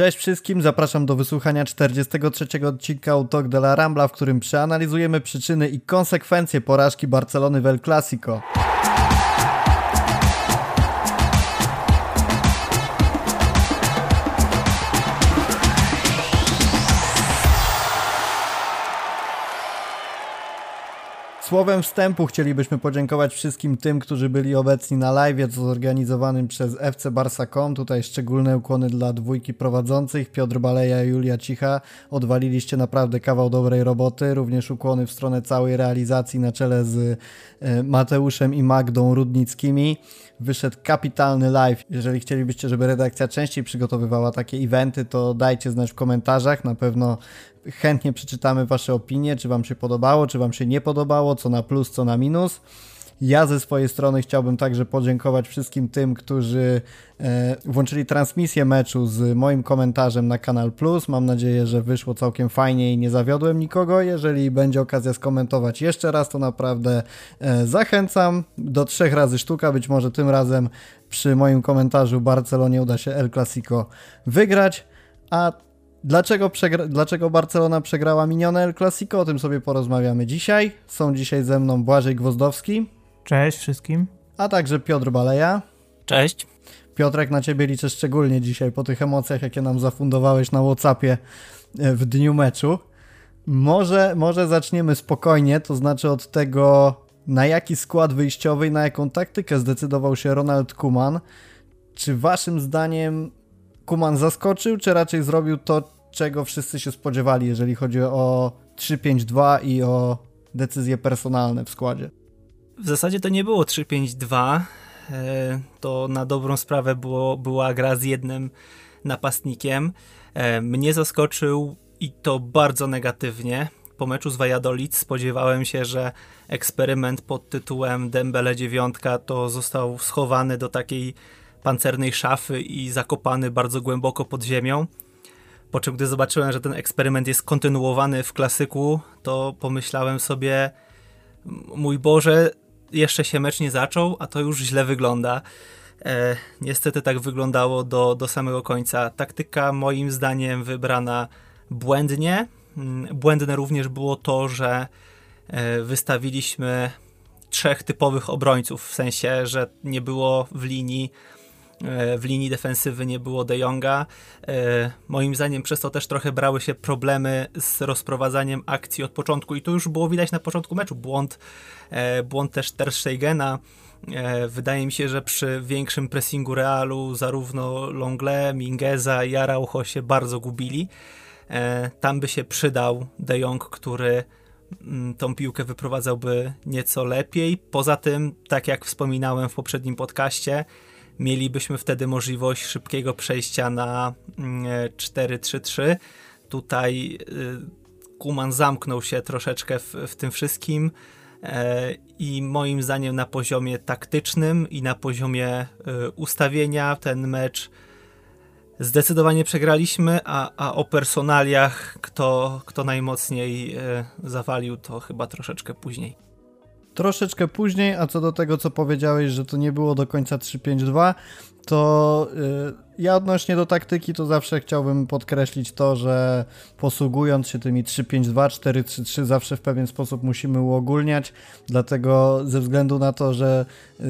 Cześć wszystkim, zapraszam do wysłuchania 43 odcinka Talk de la Rambla, w którym przeanalizujemy przyczyny i konsekwencje porażki Barcelony w El Clasico. Słowem wstępu chcielibyśmy podziękować wszystkim tym, którzy byli obecni na live zorganizowanym przez FC Barsa.com. Tutaj szczególne ukłony dla dwójki prowadzących, Piotr Baleja i Julia Cicha. Odwaliliście naprawdę kawał dobrej roboty. Również ukłony w stronę całej realizacji na czele z e, Mateuszem i Magdą Rudnickimi. Wyszedł kapitalny live. Jeżeli chcielibyście, żeby redakcja częściej przygotowywała takie eventy, to dajcie znać w komentarzach. Na pewno chętnie przeczytamy Wasze opinie, czy Wam się podobało, czy Wam się nie podobało, co na plus, co na minus. Ja ze swojej strony chciałbym także podziękować wszystkim tym, którzy e, włączyli transmisję meczu z moim komentarzem na Kanal Plus. Mam nadzieję, że wyszło całkiem fajnie i nie zawiodłem nikogo. Jeżeli będzie okazja skomentować jeszcze raz, to naprawdę e, zachęcam do trzech razy sztuka. Być może tym razem przy moim komentarzu Barcelonie uda się El Clasico wygrać. A Dlaczego, dlaczego Barcelona przegrała minione El Clasico? O tym sobie porozmawiamy dzisiaj. Są dzisiaj ze mną Błażej Gwozdowski. Cześć wszystkim. A także Piotr Baleja. Cześć. Piotrek, na ciebie liczę szczególnie dzisiaj po tych emocjach, jakie nam zafundowałeś na Whatsappie e, w dniu meczu. Może, może zaczniemy spokojnie, to znaczy od tego, na jaki skład wyjściowy i na jaką taktykę zdecydował się Ronald Kuman. Czy waszym zdaniem Kuman zaskoczył, czy raczej zrobił to, czego wszyscy się spodziewali, jeżeli chodzi o 3-5-2 i o decyzje personalne w składzie? W zasadzie to nie było 3-5-2. E, to na dobrą sprawę było, była gra z jednym napastnikiem. E, mnie zaskoczył i to bardzo negatywnie. Po meczu z Valladolid spodziewałem się, że eksperyment pod tytułem Dembele 9 to został schowany do takiej pancernej szafy i zakopany bardzo głęboko pod ziemią. Po czym, gdy zobaczyłem, że ten eksperyment jest kontynuowany w klasyku, to pomyślałem sobie, mój Boże, jeszcze się mecz nie zaczął, a to już źle wygląda. E, niestety tak wyglądało do, do samego końca. Taktyka moim zdaniem wybrana błędnie. Mm, błędne również było to, że e, wystawiliśmy trzech typowych obrońców, w sensie, że nie było w linii w linii defensywy nie było De Jonga. E, moim zdaniem przez to też trochę brały się problemy z rozprowadzaniem akcji od początku i to już było widać na początku meczu. Błąd, e, błąd też Ter Stegena. Wydaje mi się, że przy większym pressingu Realu zarówno Longle, Mingeza i Araujo się bardzo gubili. Tam by się przydał De Jong, który mm, tą piłkę wyprowadzałby nieco lepiej. Poza tym, tak jak wspominałem w poprzednim podcaście, mielibyśmy wtedy możliwość szybkiego przejścia na 4-3-3. Mm, Tutaj y, Kuman zamknął się troszeczkę w, w tym wszystkim e, i moim zdaniem na poziomie taktycznym i na poziomie ustawienia ten mecz zdecydowanie przegraliśmy, a, a o personaliach kto, kto najmocniej zawalił to chyba troszeczkę później troszeczkę później, a co do tego, co powiedziałeś, że to nie było do końca 3-5-2, to yy, ja odnośnie do taktyki to zawsze chciałbym podkreślić to, że posługując się tymi 3-5-2, 4-3-3 zawsze w pewien sposób musimy uogólniać, dlatego ze względu na to, że yy,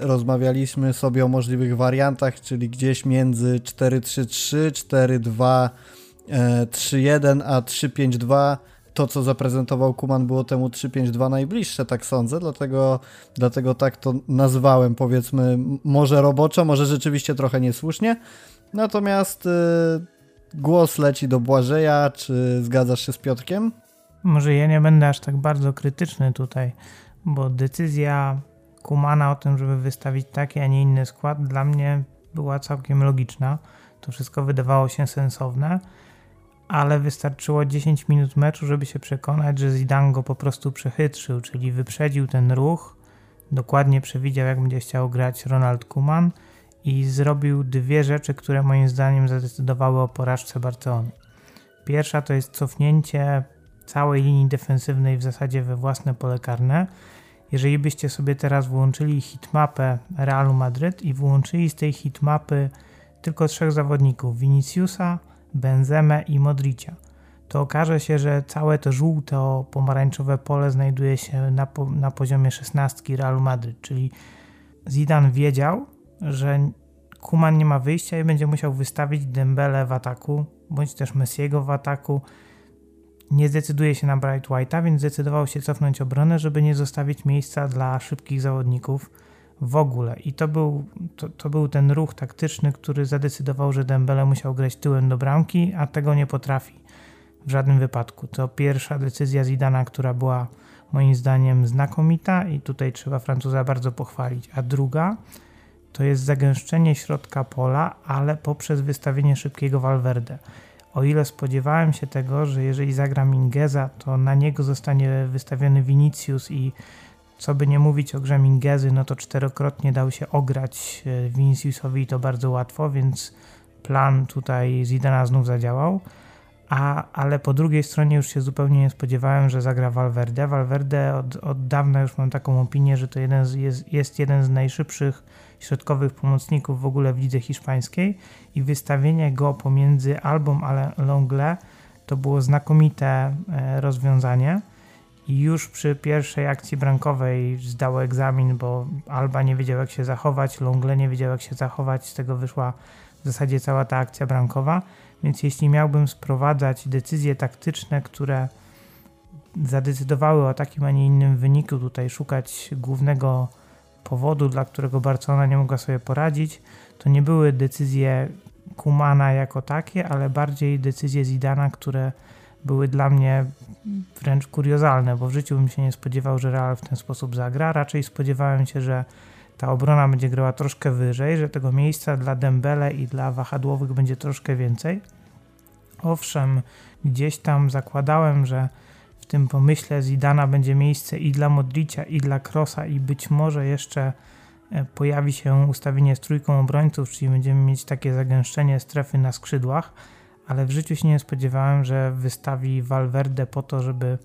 rozmawialiśmy sobie o możliwych wariantach, czyli gdzieś między 4-3-3, 4-2, 3-1 a 3-5-2 to, co zaprezentował Kuman, było temu 3-5-2 najbliższe, tak sądzę, dlatego, dlatego tak to nazwałem, powiedzmy, może roboczo, może rzeczywiście trochę niesłusznie. Natomiast y, głos leci do Błażeja. Czy zgadzasz się z Piotrkiem? Może ja nie będę aż tak bardzo krytyczny tutaj, bo decyzja Kumana o tym, żeby wystawić taki, a nie inny skład, dla mnie była całkiem logiczna. To wszystko wydawało się sensowne ale wystarczyło 10 minut meczu, żeby się przekonać, że Zidane go po prostu przechytrzył, czyli wyprzedził ten ruch, dokładnie przewidział, jak będzie chciał grać Ronald Koeman i zrobił dwie rzeczy, które moim zdaniem zadecydowały o porażce Barcelony. Pierwsza to jest cofnięcie całej linii defensywnej w zasadzie we własne pole karne. Jeżeli byście sobie teraz włączyli hitmapę Realu Madryt i włączyli z tej hitmapy tylko trzech zawodników: Viniciusa, Benzemę i Modricia. To okaże się, że całe to żółto-pomarańczowe pole znajduje się na, po, na poziomie 16 Realu Madryt, czyli Zidane wiedział, że Kuman nie ma wyjścia i będzie musiał wystawić Dembele w ataku, bądź też Messiego w ataku. Nie zdecyduje się na Bright White'a, więc zdecydował się cofnąć obronę, żeby nie zostawić miejsca dla szybkich zawodników w ogóle. I to był, to, to był ten ruch taktyczny, który zadecydował, że Dembele musiał grać tyłem do bramki, a tego nie potrafi w żadnym wypadku. To pierwsza decyzja Zidana, która była moim zdaniem znakomita i tutaj trzeba Francuza bardzo pochwalić. A druga to jest zagęszczenie środka pola, ale poprzez wystawienie szybkiego Valverde. O ile spodziewałem się tego, że jeżeli zagra Mingeza, to na niego zostanie wystawiony Vinicius i co by nie mówić o grze Mingezy, no to czterokrotnie dał się ograć e, Viniciusowi to bardzo łatwo, więc plan tutaj Zidana znów zadziałał. A, ale po drugiej stronie już się zupełnie nie spodziewałem, że zagra Valverde. Valverde od, od dawna już mam taką opinię, że to jeden z, jest, jest jeden z najszybszych środkowych pomocników w ogóle w lidze hiszpańskiej i wystawienie go pomiędzy Albą a Longle to było znakomite e, rozwiązanie. Już przy pierwszej akcji brankowej zdał egzamin, bo Alba nie wiedział jak się zachować, Longle nie wiedział jak się zachować, z tego wyszła w zasadzie cała ta akcja brankowa. Więc jeśli miałbym sprowadzać decyzje taktyczne, które zadecydowały o takim, a nie innym wyniku, tutaj szukać głównego powodu, dla którego Barcelona nie mogła sobie poradzić, to nie były decyzje Kumana jako takie, ale bardziej decyzje Zidana, które były dla mnie wręcz kuriozalne, bo w życiu bym się nie spodziewał, że Real w ten sposób zagra. Raczej spodziewałem się, że ta obrona będzie grała troszkę wyżej, że tego miejsca dla Dembele i dla wahadłowych będzie troszkę więcej. Owszem, gdzieś tam zakładałem, że w tym pomyśle Zidana będzie miejsce i dla Modricia, i dla Krosa, i być może jeszcze e, pojawi się ustawienie z trójką obrońców, czyli będziemy mieć takie zagęszczenie strefy na skrzydłach, ale w życiu się nie spodziewałem, że wystawi Valverde po to, żeby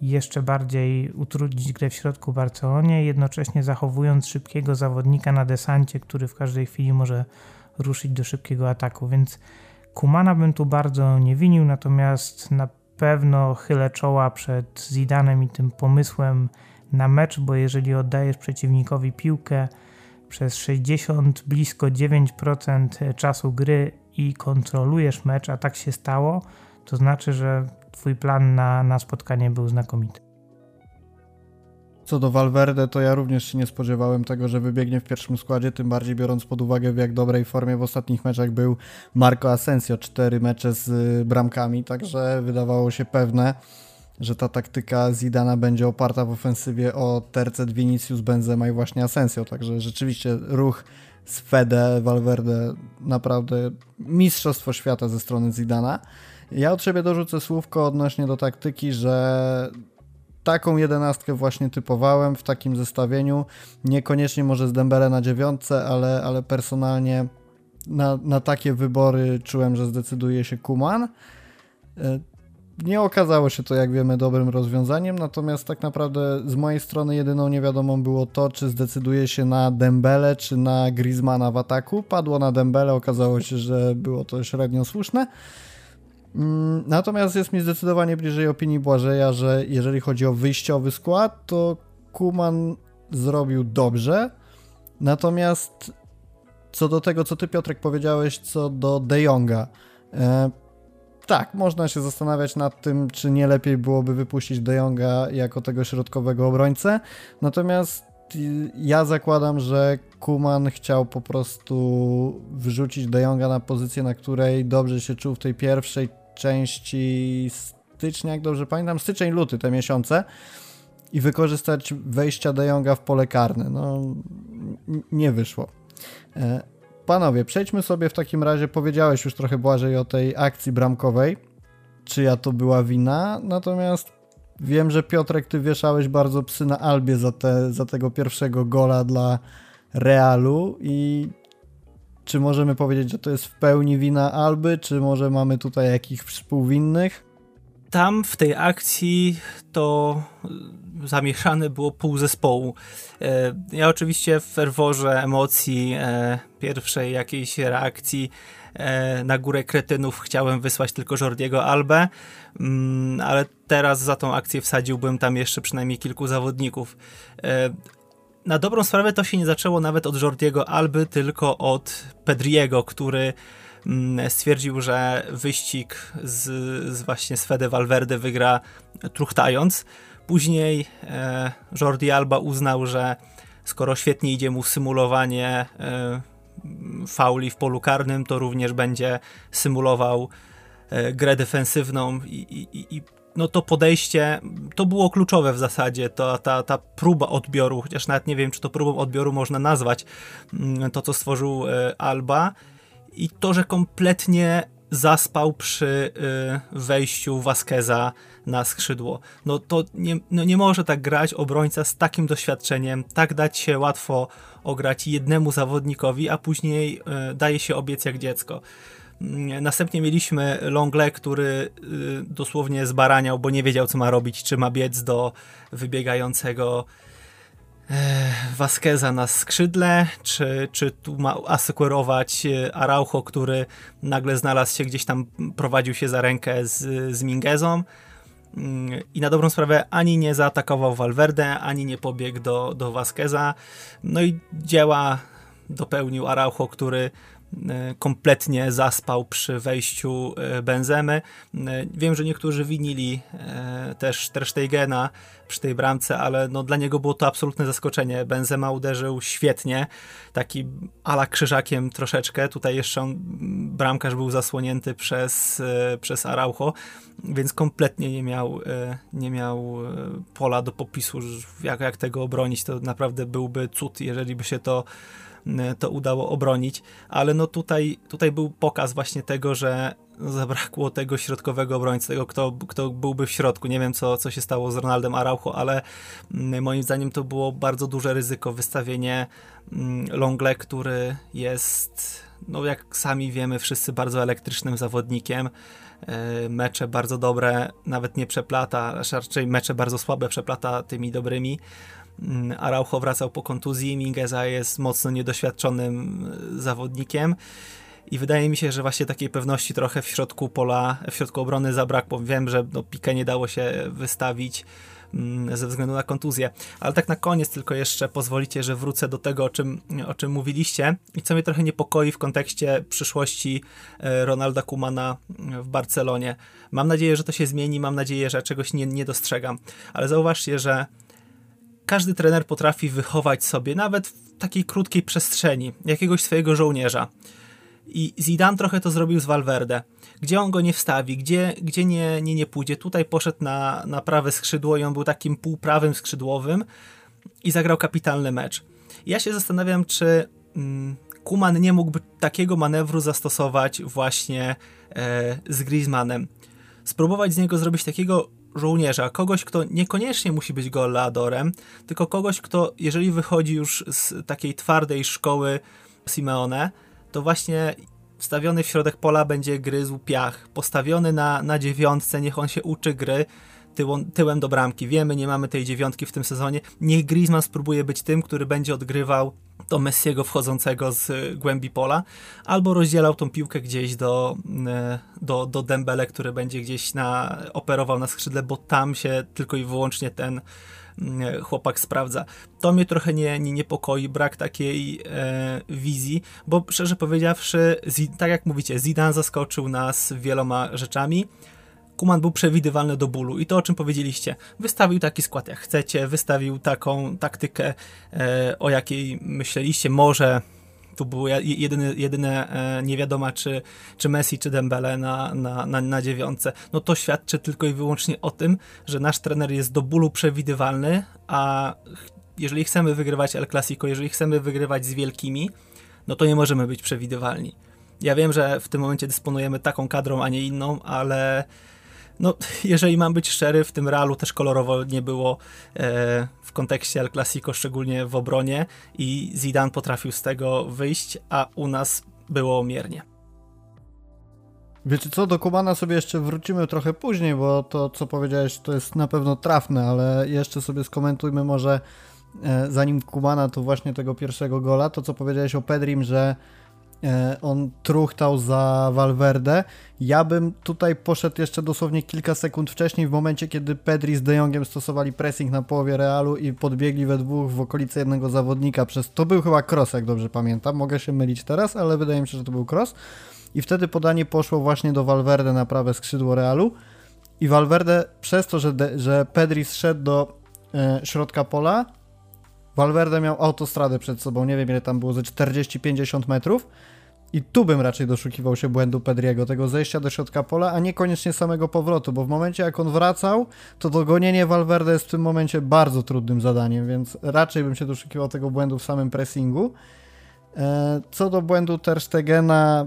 jeszcze bardziej utrudnić grę w środku Barcelonie, jednocześnie zachowując szybkiego zawodnika na desancie, który w każdej chwili może ruszyć do szybkiego ataku, więc Kumana bym tu bardzo nie winił, natomiast na pewno chylę czoła przed Zidanem i tym pomysłem na mecz, bo jeżeli oddajesz przeciwnikowi piłkę przez 60, blisko 9% czasu gry i kontrolujesz mecz, a tak się stało, to znaczy, że twój plan na, na spotkanie był znakomity. Co do Valverde, to ja również się nie spodziewałem tego, że wybiegnie w pierwszym składzie, tym bardziej biorąc pod uwagę w jak dobrej formie w ostatnich meczach był Marco Asensio, cztery mecze z y, bramkami, także wydawało się pewne, że ta taktyka Zidana będzie oparta w ofensywie o tercet Vinicius, Benzema i właśnie Asensio, także rzeczywiście ruch z Fede, Valverde, naprawdę mistrzostwo świata ze strony Zidana. Ja od siebie dorzucę słówko odnośnie do taktyki, że taką jedenastkę właśnie typowałem w takim zestawieniu. Niekoniecznie może z Dembele na dziewiątce, ale, ale personalnie na, na takie wybory czułem, że zdecyduje się Kuman. E, nie okazało się to, jak wiemy, dobrym rozwiązaniem, natomiast tak naprawdę z mojej strony jedyną niewiadomą było to, czy zdecyduje się na Dembele, czy na Griezmana w ataku. Padło na Dembele, okazało się, że było to średnio słuszne. Mm, natomiast jest mi zdecydowanie bliżej opinii Błażeja, że jeżeli chodzi o wyjściowy skład, to Kuman zrobił dobrze. Natomiast co do tego, co ty Piotrek powiedziałeś, co do De Jonga. E, tak, można się zastanawiać nad tym, czy nie lepiej byłoby wypuścić De Jonga jako tego środkowego obrońcę. Natomiast ja zakładam, że Kuman chciał po prostu wrzucić De Jonga na pozycję, na której dobrze się czuł w tej pierwszej części stycznia, jak dobrze pamiętam, styczeń, luty te miesiące i wykorzystać wejścia De Jonga w pole karne. No, nie wyszło. Panowie, przejdźmy sobie w takim razie, powiedziałeś już trochę Błażej o tej akcji bramkowej, czyja to była wina, natomiast wiem, że Piotrek, ty wieszałeś bardzo psy na Albie za, te, za tego pierwszego gola dla Realu i czy możemy powiedzieć, że to jest w pełni wina Alby, czy może mamy tutaj jakichś współwinnych? Tam w tej akcji to zamieszane było pół zespołu. E, ja oczywiście w ferworze emocji, e, pierwszej jakiejś reakcji e, na górę kretynów chciałem wysłać tylko Jordiego Albę, mm, ale teraz za tą akcję wsadziłbym tam jeszcze przynajmniej kilku zawodników. Na dobrą sprawę to się nie zaczęło nawet od Jordiego Alby, tylko od Pedriego, który stwierdził, że wyścig z, z właśnie z Valverde wygra truchtając. Później e, Jordi Alba uznał, że skoro świetnie idzie mu symulowanie e, fauli w polu karnym, to również będzie symulował e, grę defensywną i, i, i no to podejście, to było kluczowe w zasadzie, to, ta, ta próba odbioru, chociaż nawet nie wiem, czy to próbą odbioru można nazwać, mm, to co stworzył e, Alba i to, że kompletnie zaspał przy y, wejściu Vasqueza na skrzydło. No to nie, no nie może tak grać obrońca z takim doświadczeniem, tak dać się łatwo ograć jednemu zawodnikowi, a później y, daje się obiec jak dziecko. Mm, następnie mieliśmy Longle, który y, dosłownie zbaraniał, bo nie wiedział co ma robić, czy ma biec do wybiegającego Vasqueza na skrzydle, czy, czy tu ma asekurować e, Araujo, który nagle znalazł się gdzieś tam, prowadził się za rękę z, z Mingezą mm, i na dobrą sprawę ani nie zaatakował Valverde, ani nie pobiegł do, do Vasqueza. No i dzieła dopełnił Araujo, który kompletnie zaspał przy wejściu e, Benzemy. E, wiem, że niektórzy winili też Ter Stegena przy tej bramce, ale no dla niego było to absolutne zaskoczenie. Benzema uderzył świetnie, taki ala krzyżakiem troszeczkę. Tutaj jeszcze on, bramkarz był zasłonięty przez, przez Araujo, więc kompletnie nie miał, nie miał pola do popisu, jak, jak tego obronić. To naprawdę byłby cud, jeżeli by się to E, to udało obronić, ale no tutaj, tutaj był pokaz właśnie tego, że zabrakło tego środkowego obrońcy, tego kto, kto byłby w środku. Nie wiem co, co się stało z Ronaldem Araujo, ale mm, moim zdaniem to było bardzo duże ryzyko wystawienie mm, Longle, który jest, no jak sami wiemy, wszyscy bardzo elektrycznym zawodnikiem. E, mecze bardzo dobre, nawet nie przeplata, raczej mecze bardzo słabe przeplata tymi dobrymi. Mm, Araujo wracał po kontuzji, Mingeza jest mocno niedoświadczonym e, zawodnikiem i wydaje mi się, że właśnie takiej pewności trochę w środku pola, w środku obrony zabrakło. Wiem, że no, Pique nie dało się wystawić mm, ze względu na kontuzję. Ale tak na koniec tylko jeszcze pozwolicie, że wrócę do tego, o czym, o czym mówiliście i co mnie trochę niepokoi w kontekście przyszłości e, Ronalda Kumana w Barcelonie. Mam nadzieję, że to się zmieni, mam nadzieję, że czegoś nie, nie dostrzegam. Ale zauważcie, że każdy trener potrafi wychować sobie, nawet w takiej krótkiej przestrzeni, jakiegoś swojego żołnierza. I Zidane trochę to zrobił z Valverde. Gdzie on go nie wstawi, gdzie, gdzie nie, nie, nie pójdzie. Tutaj poszedł na, na prawe skrzydło i on był takim półprawym skrzydłowym i zagrał kapitalny mecz. Ja się zastanawiam, czy mm, Kuman nie mógłby takiego manewru zastosować właśnie e, z Griezmannem. Spróbować z niego zrobić takiego żołnierza, kogoś, kto niekoniecznie musi być goleadorem, tylko kogoś, kto jeżeli wychodzi już z takiej twardej szkoły Simeone, to właśnie wstawiony w środek pola będzie gryzł piach, postawiony na, na dziewiątce, niech on się uczy gry, tyłem, do bramki. Wiemy, nie mamy tej dziewiątki w tym sezonie. Niech Griezmann spróbuje być tym, który będzie odgrywał do Messiego wchodzącego z głębi pola, albo rozdzielał tą piłkę gdzieś do, e, do, do Dembele, który będzie gdzieś na, operował na skrzydle, bo tam się tylko i wyłącznie ten mm, chłopak sprawdza. To mnie trochę nie, nie niepokoi, brak takiej e, wizji, bo szczerze powiedziawszy, tak jak mówicie, Zidane zaskoczył nas wieloma rzeczami, Kuman był przewidywalny do bólu i to o czym powiedzieliście. Wystawił taki skład jak chcecie, wystawił taką taktykę, e, o jakiej myśleliście, może tu było jedyne, jedyne e, nie wiadoma, czy, czy Messi, czy Dembele na, na, na, na dziewiątce. No to świadczy tylko i wyłącznie o tym, że nasz trener jest do bólu przewidywalny, a jeżeli chcemy wygrywać El Clasico, jeżeli chcemy wygrywać z wielkimi, no to nie możemy być przewidywalni. Ja wiem, że w tym momencie dysponujemy taką kadrą, a nie inną, ale no, jeżeli mam być szczery, w tym realu też kolorowo nie było e, w kontekście El Clasico, szczególnie w obronie i Zidane potrafił z tego wyjść, a u nas było miernie. Wiecie co, do Kumana sobie jeszcze wrócimy trochę później, bo to, co powiedziałeś, to jest na pewno trafne, ale jeszcze sobie skomentujmy może, e, zanim Kumana, to właśnie tego pierwszego gola, to co powiedziałeś o Pedrim, że on truchtał za Valverde. Ja bym tutaj poszedł jeszcze dosłownie kilka sekund wcześniej, w momencie, kiedy Pedri z De Jongiem stosowali pressing na połowie Realu i podbiegli we dwóch w okolice jednego zawodnika przez... To był chyba cross, jak dobrze pamiętam. Mogę się mylić teraz, ale wydaje mi się, że to był cross i wtedy podanie poszło właśnie do Valverde na prawe skrzydło Realu i Valverde przez to, że, de, że Pedri zszedł do e, środka pola, Valverde miał autostradę przed sobą, nie wiem ile tam było, ze 40-50 metrów i tu bym raczej doszukiwał się błędu Pedriego, tego zejścia do środka pola, a niekoniecznie samego powrotu, bo w momencie jak on wracał, to dogonienie Valverde jest w tym momencie bardzo trudnym zadaniem, więc raczej bym się doszukiwał tego błędu w samym pressingu. E, co do błędu Terstegena,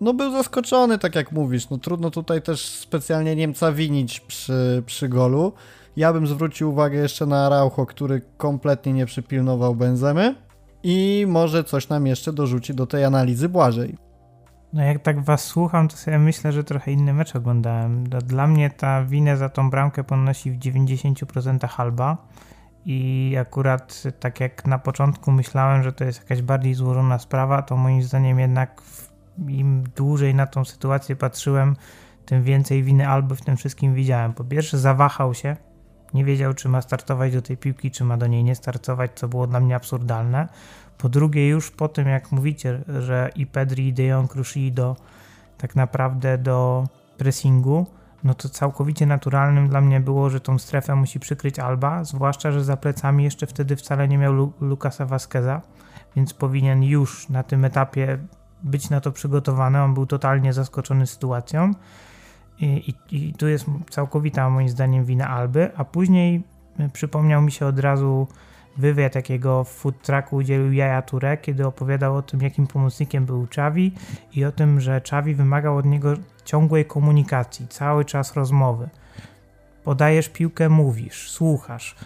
no był zaskoczony, tak jak mówisz. No trudno tutaj też specjalnie Niemca winić przy, przy golu. Ja bym zwrócił uwagę jeszcze na Araujo, który kompletnie nie przypilnował Benzemy i może coś nam jeszcze dorzuci do tej analizy Błażej. No jak tak was słucham, to sobie myślę, że trochę inny mecz oglądałem. Dla mnie ta winę za tą bramkę ponosi w 90% Halba i akurat tak jak na początku myślałem, że to jest jakaś bardziej złożona sprawa, to moim zdaniem jednak im dłużej na tą sytuację patrzyłem, tym więcej winy Alby w tym wszystkim widziałem. Po pierwsze, zawahał się, nie wiedział, czy ma startować do tej piłki, czy ma do niej nie startować, co było dla mnie absurdalne. Po drugie, już po tym, jak mówicie, że i Pedri, i De Jong ruszyli do tak naprawdę do pressingu, no to całkowicie naturalnym dla mnie było, że tą strefę musi przykryć Alba, zwłaszcza, że za plecami jeszcze wtedy wcale nie miał Lu Lukasa Vasqueza, więc powinien już na tym etapie być na to przygotowany. On był totalnie zaskoczony sytuacją. I, i, tu jest całkowita, moim zdaniem, wina Alby. A później y, przypomniał mi się od razu wywiad, jakiego w food trucku udzielił Jaja Ture, kiedy opowiadał o tym, jakim pomocnikiem był Czawi i o tym, że Czawi wymagał od niego ciągłej komunikacji, cały czas rozmowy. Podajesz piłkę, mówisz, słuchasz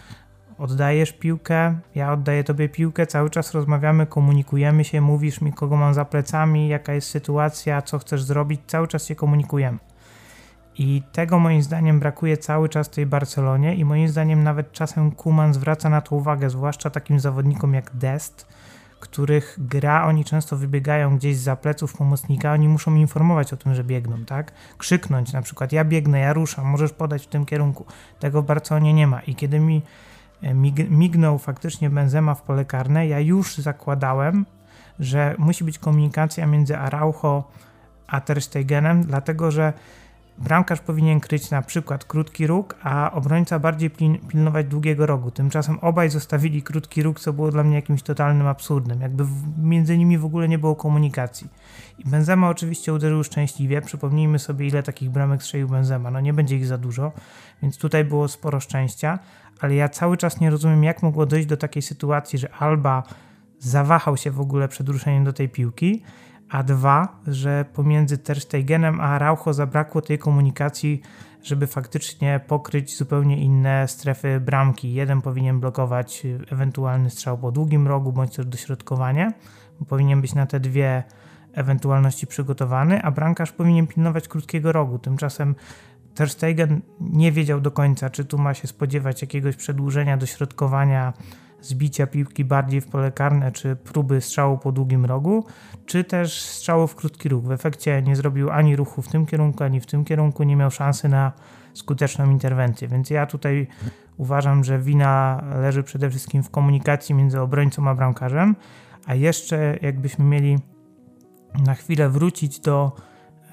oddajesz piłkę, ja oddaję tobie piłkę, cały czas rozmawiamy, komunikujemy się, mówisz mi, kogo mam za plecami, jaka jest sytuacja, co chcesz zrobić, cały czas się komunikujemy. I tego moim zdaniem brakuje cały czas tej Barcelonie i moim zdaniem nawet czasem Kuman zwraca na to uwagę, zwłaszcza takim zawodnikom jak Dest, których gra, oni często wybiegają gdzieś za pleców pomocnika, oni muszą informować o tym, że biegną, tak? Krzyknąć na przykład, ja biegnę, ja ruszam, możesz podać w tym kierunku. Tego w Barcelonie nie ma i kiedy mi E, mig mignął faktycznie Benzema w pole karne, ja już zakładałem, że musi być komunikacja między Araujo a Ter Stegenem, dlatego że bramkarz powinien kryć na przykład krótki róg, a obrońca bardziej pilnować długiego rogu. Tymczasem obaj zostawili krótki róg, co było dla mnie jakimś totalnym absurdem. Jakby między nimi w ogóle nie było komunikacji. I Benzema oczywiście uderzył szczęśliwie. Przypomnijmy sobie, ile takich bramek strzelił Benzema. No nie będzie ich za dużo, więc tutaj było sporo szczęścia ale ja cały czas nie rozumiem, jak mogło dojść do takiej sytuacji, że Alba zawahał się w ogóle przed ruszeniem do tej piłki, a dwa, że pomiędzy Ter Stegenem a Araujo zabrakło tej komunikacji, żeby faktycznie pokryć zupełnie inne strefy bramki. Jeden powinien blokować ewentualny strzał po długim rogu, bądź też dośrodkowanie, powinien być na te dwie ewentualności przygotowany, a bramkarz powinien pilnować krótkiego rogu. Tymczasem Ter Stegen nie wiedział do końca, czy tu ma się spodziewać jakiegoś przedłużenia dośrodkowania, zbicia piłki bardziej w pole karne, czy próby strzału po długim rogu, czy też strzału w krótki ruch. W efekcie nie zrobił ani ruchu w tym kierunku, ani w tym kierunku, nie miał szansy na skuteczną interwencję. Więc ja tutaj uważam, że wina leży przede wszystkim w komunikacji między obrońcą a bramkarzem, a jeszcze jakbyśmy mieli na chwilę wrócić do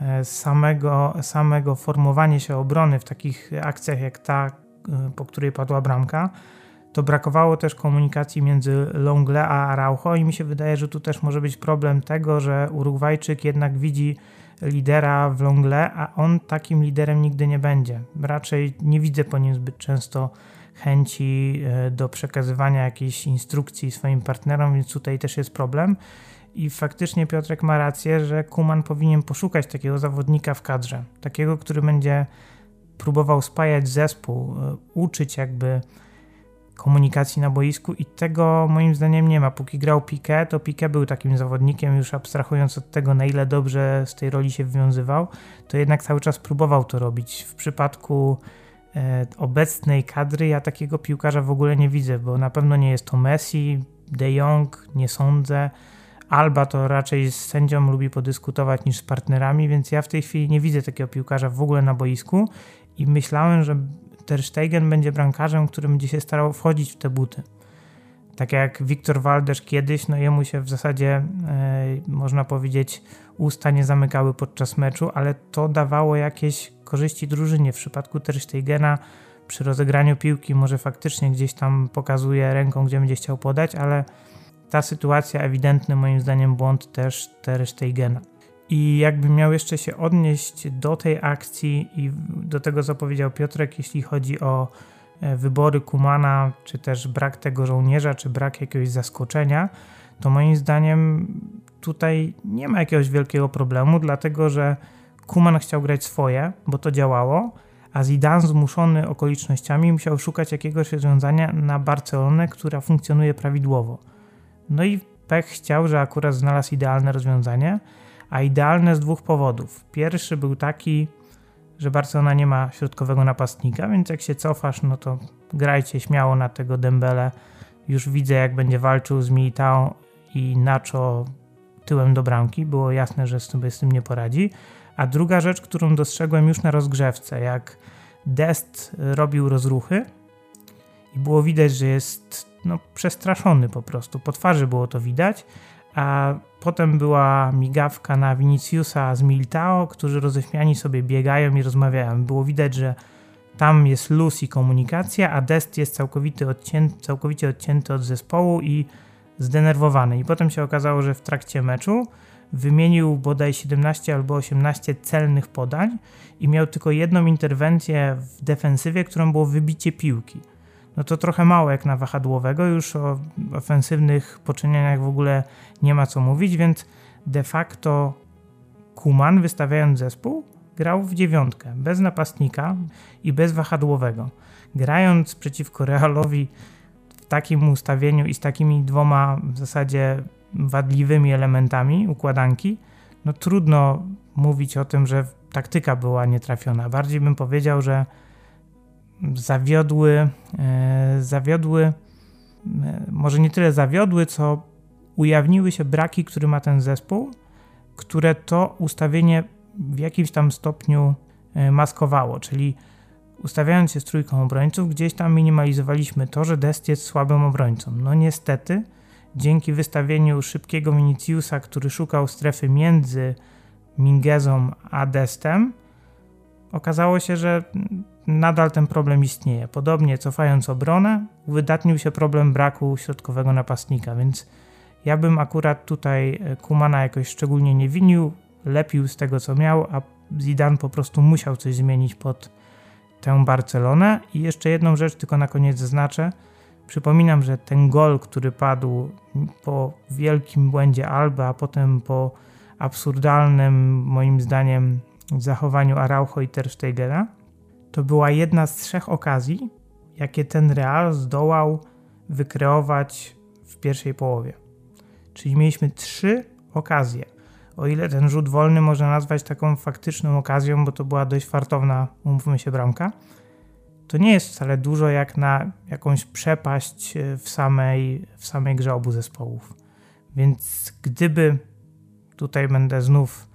E, samego, samego formowania się obrony w takich akcjach jak ta, e, po której padła bramka, to brakowało też komunikacji między Longle a Araujo i mi się wydaje, że tu też może być problem tego, że Urugwajczyk jednak widzi lidera w Longle, a on takim liderem nigdy nie będzie. Raczej nie widzę po nim zbyt często chęci e, do przekazywania jakiejś instrukcji swoim partnerom, więc tutaj też jest problem. I faktycznie Piotrek ma rację, że Kuman powinien poszukać takiego zawodnika w kadrze, takiego, który będzie próbował spajać zespół, e, uczyć jakby komunikacji na boisku i tego moim zdaniem nie ma. Póki grał Piqué, to Piqué był takim zawodnikiem, już abstrahując od tego, na ile dobrze z tej roli się wywiązywał, to jednak cały czas próbował to robić. W przypadku e, obecnej kadry ja takiego piłkarza w ogóle nie widzę, bo na pewno nie jest to Messi, De Jong, nie sądzę. Alba to raczej z sędzią lubi podyskutować niż z partnerami, więc ja w tej chwili nie widzę takiego piłkarza w ogóle na boisku i myślałem, że Ter Stegen będzie brankarzem, który będzie się starał wchodzić w te buty. Tak jak Wiktor Waldesz kiedyś, no jemu się w zasadzie, e, można powiedzieć, usta nie zamykały podczas meczu, ale to dawało jakieś korzyści drużynie. W przypadku Ter Stegena przy rozegraniu piłki może faktycznie gdzieś tam pokazuje ręką, gdzie będzie chciał podać, ale ta sytuacja ewidentny moim zdaniem błąd też Ter Stegena. I jakbym miał jeszcze się odnieść do tej akcji i do tego, co powiedział Piotrek, jeśli chodzi o e, wybory Kumana, czy też brak tego żołnierza, czy brak jakiegoś zaskoczenia, to moim zdaniem tutaj nie ma jakiegoś wielkiego problemu, dlatego że Kuman chciał grać swoje, bo to działało, a Zidane zmuszony okolicznościami musiał szukać jakiegoś rozwiązania na Barcelonę, która funkcjonuje prawidłowo. No i Pech chciał, że akurat znalazł idealne rozwiązanie, a idealne z dwóch powodów. Pierwszy był taki, że Barcelona nie ma środkowego napastnika, więc jak się cofasz, no to grajcie śmiało na tego Dembele. Już widzę, jak będzie walczył z Militao i Nacho tyłem do bramki. Było jasne, że sobie z tym nie poradzi. A druga rzecz, którą dostrzegłem już na rozgrzewce, jak Dest robił rozruchy i było widać, że jest no, przestraszony po prostu. Po twarzy było to widać a potem była migawka na Viniciusa z Miltao, którzy roześmiani sobie biegają i rozmawiają. Było widać, że tam jest luz i komunikacja, a Dest jest całkowicie odcięty, całkowicie odcięty od zespołu i zdenerwowany. I potem się okazało, że w trakcie meczu wymienił bodaj 17 albo 18 celnych podań i miał tylko jedną interwencję w defensywie, którą było wybicie piłki no to trochę mało jak na wahadłowego, już o ofensywnych poczynieniach w ogóle nie ma co mówić, więc de facto Kuman wystawiając zespół grał w dziewiątkę, bez napastnika i bez wahadłowego. Grając przeciwko Realowi w takim ustawieniu i z takimi dwoma w zasadzie wadliwymi elementami układanki, no trudno mówić o tym, że taktyka była nietrafiona. Bardziej bym powiedział, że zawiodły, e, zawiodły, e, może nie tyle zawiodły, co ujawniły się braki, które ma ten zespół, które to ustawienie w jakimś tam stopniu e, maskowało, czyli ustawiając się z trójką obrońców, gdzieś tam minimalizowaliśmy to, że Dest jest słabym obrońcą. No niestety, dzięki wystawieniu szybkiego Viniciusa, który szukał strefy między Mingezą a Destem, okazało się, że nadal ten problem istnieje. Podobnie cofając obronę, uwydatnił się problem braku środkowego napastnika, więc ja bym akurat tutaj e, Kumana jakoś szczególnie nie winił, lepił z tego co miał, a Zidane po prostu musiał coś zmienić pod tę Barcelonę. I jeszcze jedną rzecz tylko na koniec zaznaczę. Przypominam, że ten gol, który padł po wielkim błędzie Alba, a potem po absurdalnym, moim zdaniem, zachowaniu Araujo i Ter Stegena, to była jedna z trzech okazji, jakie ten Real zdołał wykreować w pierwszej połowie. Czyli mieliśmy trzy okazje. O ile ten rzut wolny można nazwać taką faktyczną okazją, bo to była dość fartowna, umówmy się, bramka, to nie jest wcale dużo jak na jakąś przepaść w samej, w samej grze obu zespołów. Więc gdyby, tutaj będę znów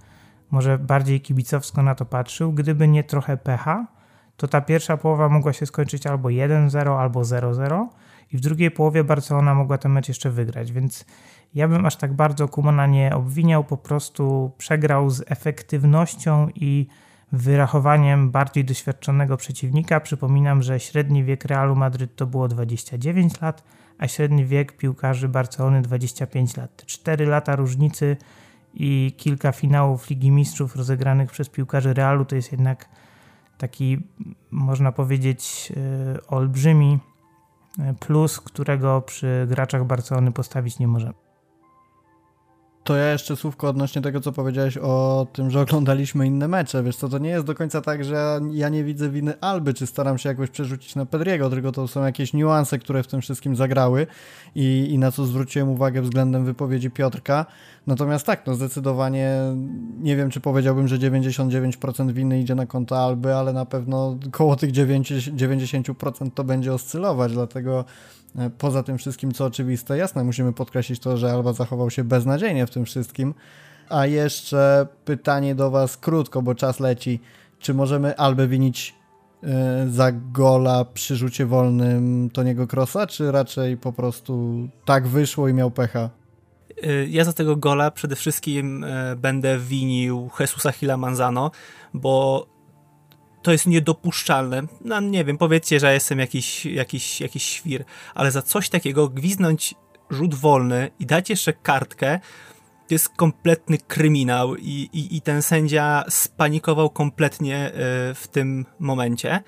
może bardziej kibicowsko na to patrzył, gdyby nie trochę pecha, to ta pierwsza połowa mogła się skończyć albo 1-0, albo 0-0 i w drugiej połowie Barcelona mogła ten mecz jeszcze wygrać, więc ja bym aż tak bardzo Kumana nie obwiniał, po prostu przegrał z efektywnością i wyrachowaniem bardziej doświadczonego przeciwnika. Przypominam, że średni wiek Realu Madryt to było 29 lat, a średni wiek piłkarzy Barcelony 25 lat. 4 lata różnicy i kilka finałów Ligi Mistrzów rozegranych przez piłkarzy Realu to jest jednak taki, można powiedzieć, e, olbrzymi e, plus, którego przy graczach Barcelony postawić nie możemy. To ja jeszcze słówko odnośnie tego, co powiedziałeś o tym, że oglądaliśmy inne mecze. Wiesz co, to nie jest do końca tak, że ja nie widzę winy Alby, czy staram się jakoś przerzucić na Pedriego, tylko to są jakieś niuanse, które w tym wszystkim zagrały i, i na co zwróciłem uwagę względem wypowiedzi Piotrka. Natomiast tak, no zdecydowanie nie wiem, czy powiedziałbym, że 99% winy idzie na konto Alby, ale na pewno koło tych 90% to będzie oscylować, dlatego poza tym wszystkim, co oczywiste, jasne, musimy podkreślić to, że Alba zachował się beznadziejnie w tym wszystkim. A jeszcze pytanie do Was krótko, bo czas leci. Czy możemy Albę winić e, za gola przy rzucie wolnym Toniego Krosa, czy raczej po prostu tak wyszło i miał pecha? E, ja za tego gola przede wszystkim będę winił Jesusa Hila Manzano, bo to jest niedopuszczalne. No nie wiem, powiedzcie, że jestem jakiś, jakiś, jakiś świr, ale za coś takiego gwiznąć rzut wolny i dać jeszcze kartkę, to jest kompletny kryminał i, i, i ten sędzia spanikował kompletnie e, w tym momencie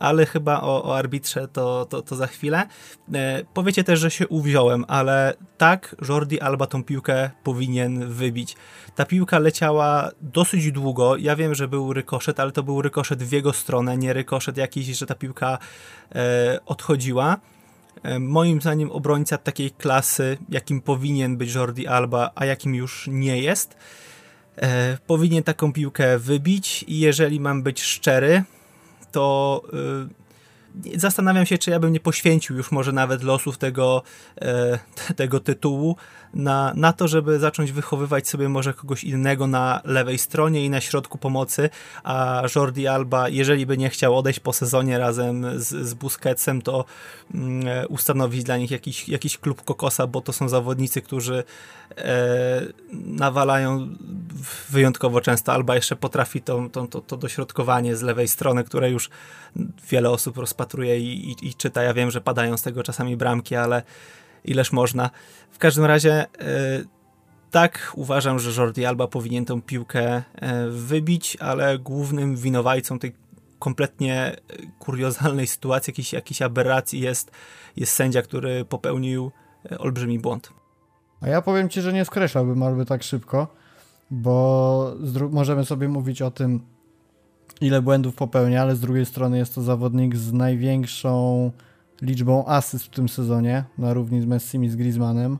ale chyba o, o arbitrze to, to, to za chwilę. E, powiecie też, że się uwziąłem, ale tak, Jordi Alba tą piłkę powinien wybić. Ta piłka leciała dosyć długo. Ja wiem, że był rykoszet, ale to był rykoszet w jego stronę, nie rykoszet jakiś, że ta piłka e, odchodziła. E, moim zdaniem obrońca takiej klasy, jakim powinien być Jordi Alba, a jakim już nie jest, e, powinien taką piłkę wybić i jeżeli mam być szczery, to y, zastanawiam się, czy ja bym nie poświęcił już może nawet losów tego, e, tego tytułu na, na to, żeby zacząć wychowywać sobie może kogoś innego na lewej stronie i na środku pomocy, a Jordi Alba, jeżeli by nie chciał odejść po sezonie razem z, z Busquetsem, to mm, ustanowić dla nich jakiś, jakiś klub kokosa, bo to są zawodnicy, którzy e, nawalają wyjątkowo często. Alba jeszcze potrafi to, to, to, to dośrodkowanie z lewej strony, które już wiele osób rozpatruje i, i, i czyta. Ja wiem, że padają z tego czasami bramki, ale ileż można. W każdym razie e, tak, uważam, że Jordi Alba powinien tą piłkę e, wybić, ale głównym winowajcą tej kompletnie e, kuriozalnej sytuacji, jakiejś, jakiejś aberracji jest, jest sędzia, który popełnił olbrzymi błąd. A ja powiem Ci, że nie skreślałbym Alby tak szybko, bo możemy sobie mówić o tym, ile błędów popełnia, ale z drugiej strony jest to zawodnik z największą liczbą asyst w tym sezonie, na równi z Messim i z Griezmannem.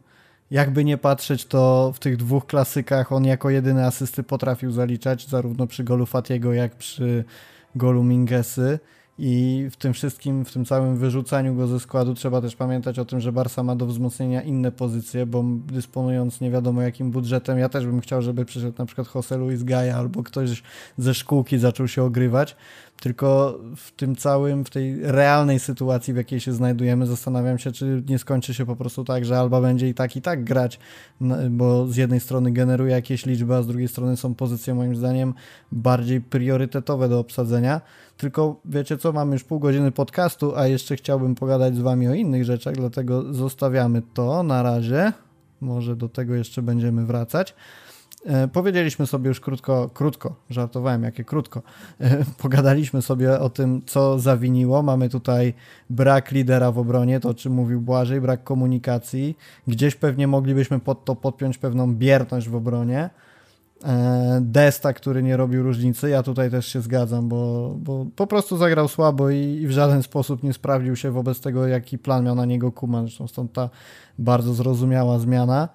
Jakby nie patrzeć, to w tych dwóch klasykach on jako jedyny asysty potrafił zaliczać, zarówno przy golu Fatiego, jak przy golu Mingesy. I w tym wszystkim, w tym całym wyrzucaniu go ze składu trzeba też pamiętać o tym, że Barca ma do wzmocnienia inne pozycje, bo dysponując nie wiadomo jakim budżetem, ja też bym chciał, żeby przyszedł na przykład Jose Luis Gaia albo ktoś ze szkółki zaczął się ogrywać. Tylko w tym całym, w tej realnej sytuacji, w jakiej się znajdujemy, zastanawiam się, czy nie skończy się po prostu tak, że Alba będzie i tak, i tak grać, bo z jednej strony generuje jakieś liczby, a z drugiej strony są pozycje moim zdaniem bardziej priorytetowe do obsadzenia. Tylko wiecie co, mamy już pół godziny podcastu, a jeszcze chciałbym pogadać z wami o innych rzeczach, dlatego zostawiamy to na razie. Może do tego jeszcze będziemy wracać. E, powiedzieliśmy sobie już krótko, krótko, żartowałem, jakie krótko. E, pogadaliśmy sobie o tym, co zawiniło. Mamy tutaj brak lidera w obronie, to o czym mówił Błażej, brak komunikacji. Gdzieś pewnie moglibyśmy pod to podpiąć pewną bierność w obronie. E, Desta, który nie robił różnicy, ja tutaj też się zgadzam, bo, bo po prostu zagrał słabo i, i, w żaden sposób nie sprawdził się wobec tego, jaki plan miał na niego Kuman. Zresztą stąd ta bardzo zrozumiała zmiana.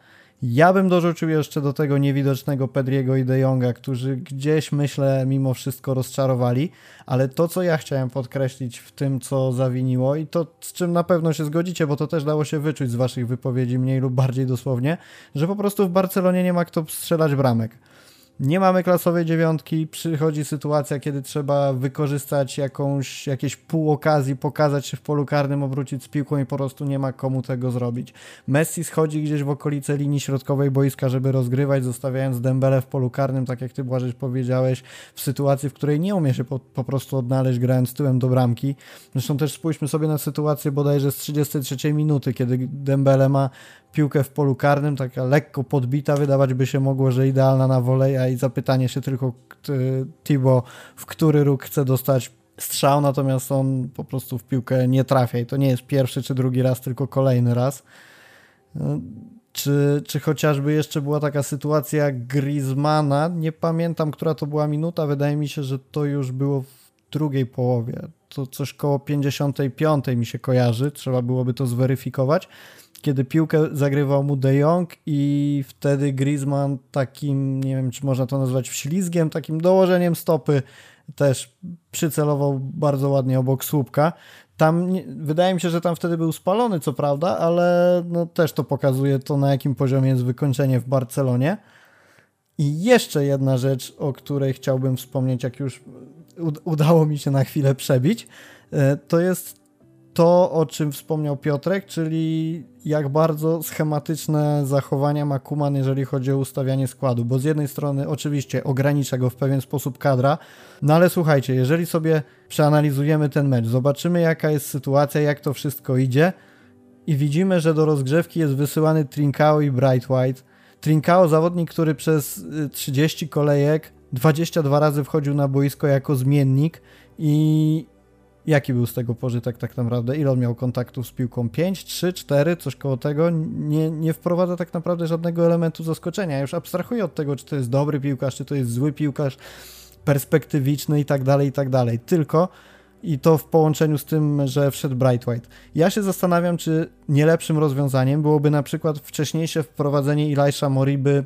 Ja bym dorzucił jeszcze do tego niewidocznego Pedriego i De Jonga, którzy gdzieś, myślę, mimo wszystko rozczarowali, ale to, co ja chciałem podkreślić w tym, co zawiniło i to, z czym na pewno się zgodzicie, bo to też dało się wyczuć z waszych wypowiedzi, mniej lub bardziej dosłownie, że po prostu w Barcelonie nie ma kto strzelać bramek. Nie mamy klasowej dziewiątki, przychodzi sytuacja, kiedy trzeba wykorzystać jakąś, jakieś pół okazji, pokazać się w polu karnym, obrócić z piłką i po prostu nie ma komu tego zrobić. Messi schodzi gdzieś w okolice linii środkowej boiska, żeby rozgrywać, zostawiając Dembele w polu karnym, tak jak ty Błażeś powiedziałeś, w sytuacji, w której nie umie się po, po prostu odnaleźć grając tyłem do bramki. Zresztą też spójrzmy sobie na sytuację bodajże z 33 minuty, kiedy Dembele ma piłkę w polu karnym, taka lekko podbita, wydawać by się mogło, że idealna na woleja i zapytanie się tylko Tibo, w który róg chce dostać strzał, natomiast on po prostu w piłkę nie trafia i to nie jest pierwszy czy drugi raz, tylko kolejny raz. czy, czy chociażby jeszcze była taka sytuacja Griezmana, nie pamiętam, która to była minuta, wydaje mi się, że to już było w drugiej połowie, to coś koło 55 mi się kojarzy, trzeba byłoby to zweryfikować, kiedy piłkę zagrywał mu De Jong i wtedy Griezmann takim, nie wiem czy można to nazwać wślizgiem, takim dołożeniem stopy też przycelował bardzo ładnie obok słupka. Tam wydaje mi się, że tam wtedy był spalony, co prawda, ale no, też to pokazuje to, na jakim poziomie jest wykończenie w Barcelonie. I jeszcze jedna rzecz, o której chciałbym wspomnieć, jak już udało mi się na chwilę przebić, e, to jest to, o czym wspomniał Piotrek, czyli jak bardzo schematyczne zachowania ma Kuman, jeżeli chodzi o ustawianie składu, bo z jednej strony oczywiście ogranicza go w pewien sposób kadra, no ale słuchajcie, jeżeli sobie przeanalizujemy ten mecz, zobaczymy jaka jest sytuacja, jak to wszystko idzie i widzimy, że do rozgrzewki jest wysyłany Trincao i Bright White. Trincao, zawodnik, który przez 30 y, kolejek 22 razy wchodził na boisko jako zmiennik i Jaki był z tego pożytek tak naprawdę? Ile on miał kontaktów z piłką? 5, 3, 4, coś koło tego? Nie, nie wprowadza tak naprawdę żadnego elementu zaskoczenia. Już abstrahuję od tego, czy to jest dobry piłkarz, czy to jest zły piłkarz, perspektywiczny i tak dalej, i tak dalej. Tylko i to w połączeniu z tym, że wszedł Bright White. Ja się zastanawiam, czy nie lepszym rozwiązaniem byłoby na przykład wcześniejsze wprowadzenie Elisha Moriby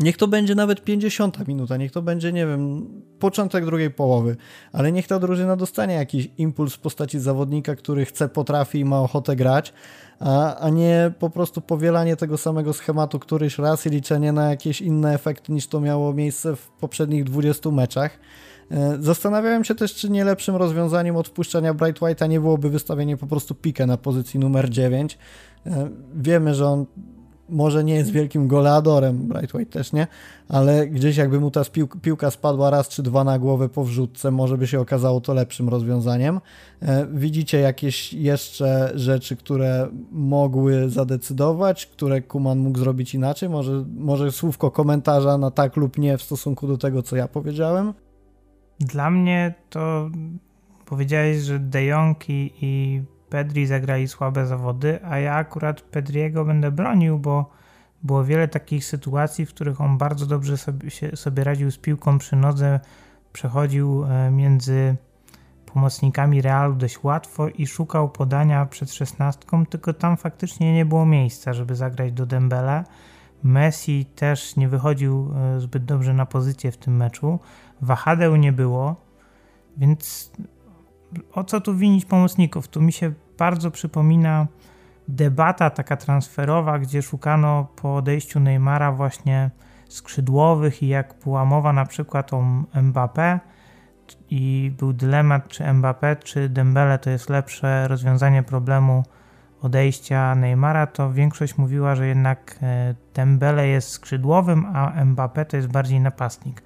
Niech to będzie nawet 50 minuta, niech to będzie, nie wiem, początek drugiej połowy, ale niech ta drużyna dostanie jakiś impuls w postaci zawodnika, który chce, potrafi i ma ochotę grać, a, a nie po prostu powielanie tego samego schematu któryś raz i liczenie na jakieś inne efekty niż to miało miejsce w poprzednich 20 meczach. E, zastanawiałem się też, czy nie lepszym rozwiązaniem od wpuszczania Bright White'a nie byłoby wystawienie po prostu pika na pozycji numer 9. E, wiemy, że on może nie jest wielkim goleadorem, Bright White też nie, ale gdzieś jakby mu ta piłka, piłka spadła raz czy dwa na głowę po wrzutce, może by się okazało to lepszym rozwiązaniem. E, widzicie jakieś jeszcze rzeczy, które mogły zadecydować, które Kuman mógł zrobić inaczej? Może, może słówko komentarza na tak lub nie w stosunku do tego, co ja powiedziałem? Dla mnie to powiedziałeś, że De Jong i, i Pedri zagrali słabe zawody, a ja akurat Pedriego będę bronił, bo było wiele takich sytuacji, w których on bardzo dobrze sobie, sobie radził z piłką przy nodze, przechodził e, między pomocnikami Realu dość łatwo i szukał podania przed szesnastką, tylko tam faktycznie nie było miejsca, żeby zagrać do Dembele. Messi też nie wychodził e, zbyt dobrze na pozycję w tym meczu. Wahadeł nie było, więc o co tu winić pomocników? Tu mi się bardzo przypomina debata taka transferowa, gdzie szukano po odejściu Neymara właśnie skrzydłowych i jak była mowa na przykład o Mbappé i był dylemat czy Mbappé czy Dembele to jest lepsze rozwiązanie problemu odejścia Neymara, to większość mówiła, że jednak e, Dembele jest skrzydłowym, a Mbappé to jest bardziej napastnik.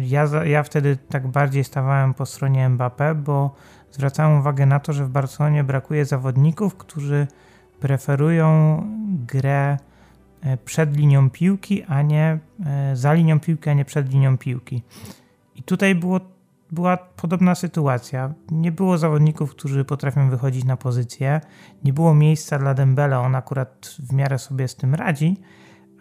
Ja, ja wtedy tak bardziej stawałem po stronie Mbappé, bo zwracałem uwagę na to, że w Barcelonie brakuje zawodników, którzy preferują grę e, przed linią piłki, a nie e, za linią piłki, a nie przed linią piłki. I tutaj było, była podobna sytuacja. Nie było zawodników, którzy potrafią wychodzić na pozycję. Nie było miejsca dla Dembele, on akurat w miarę sobie z tym radzi,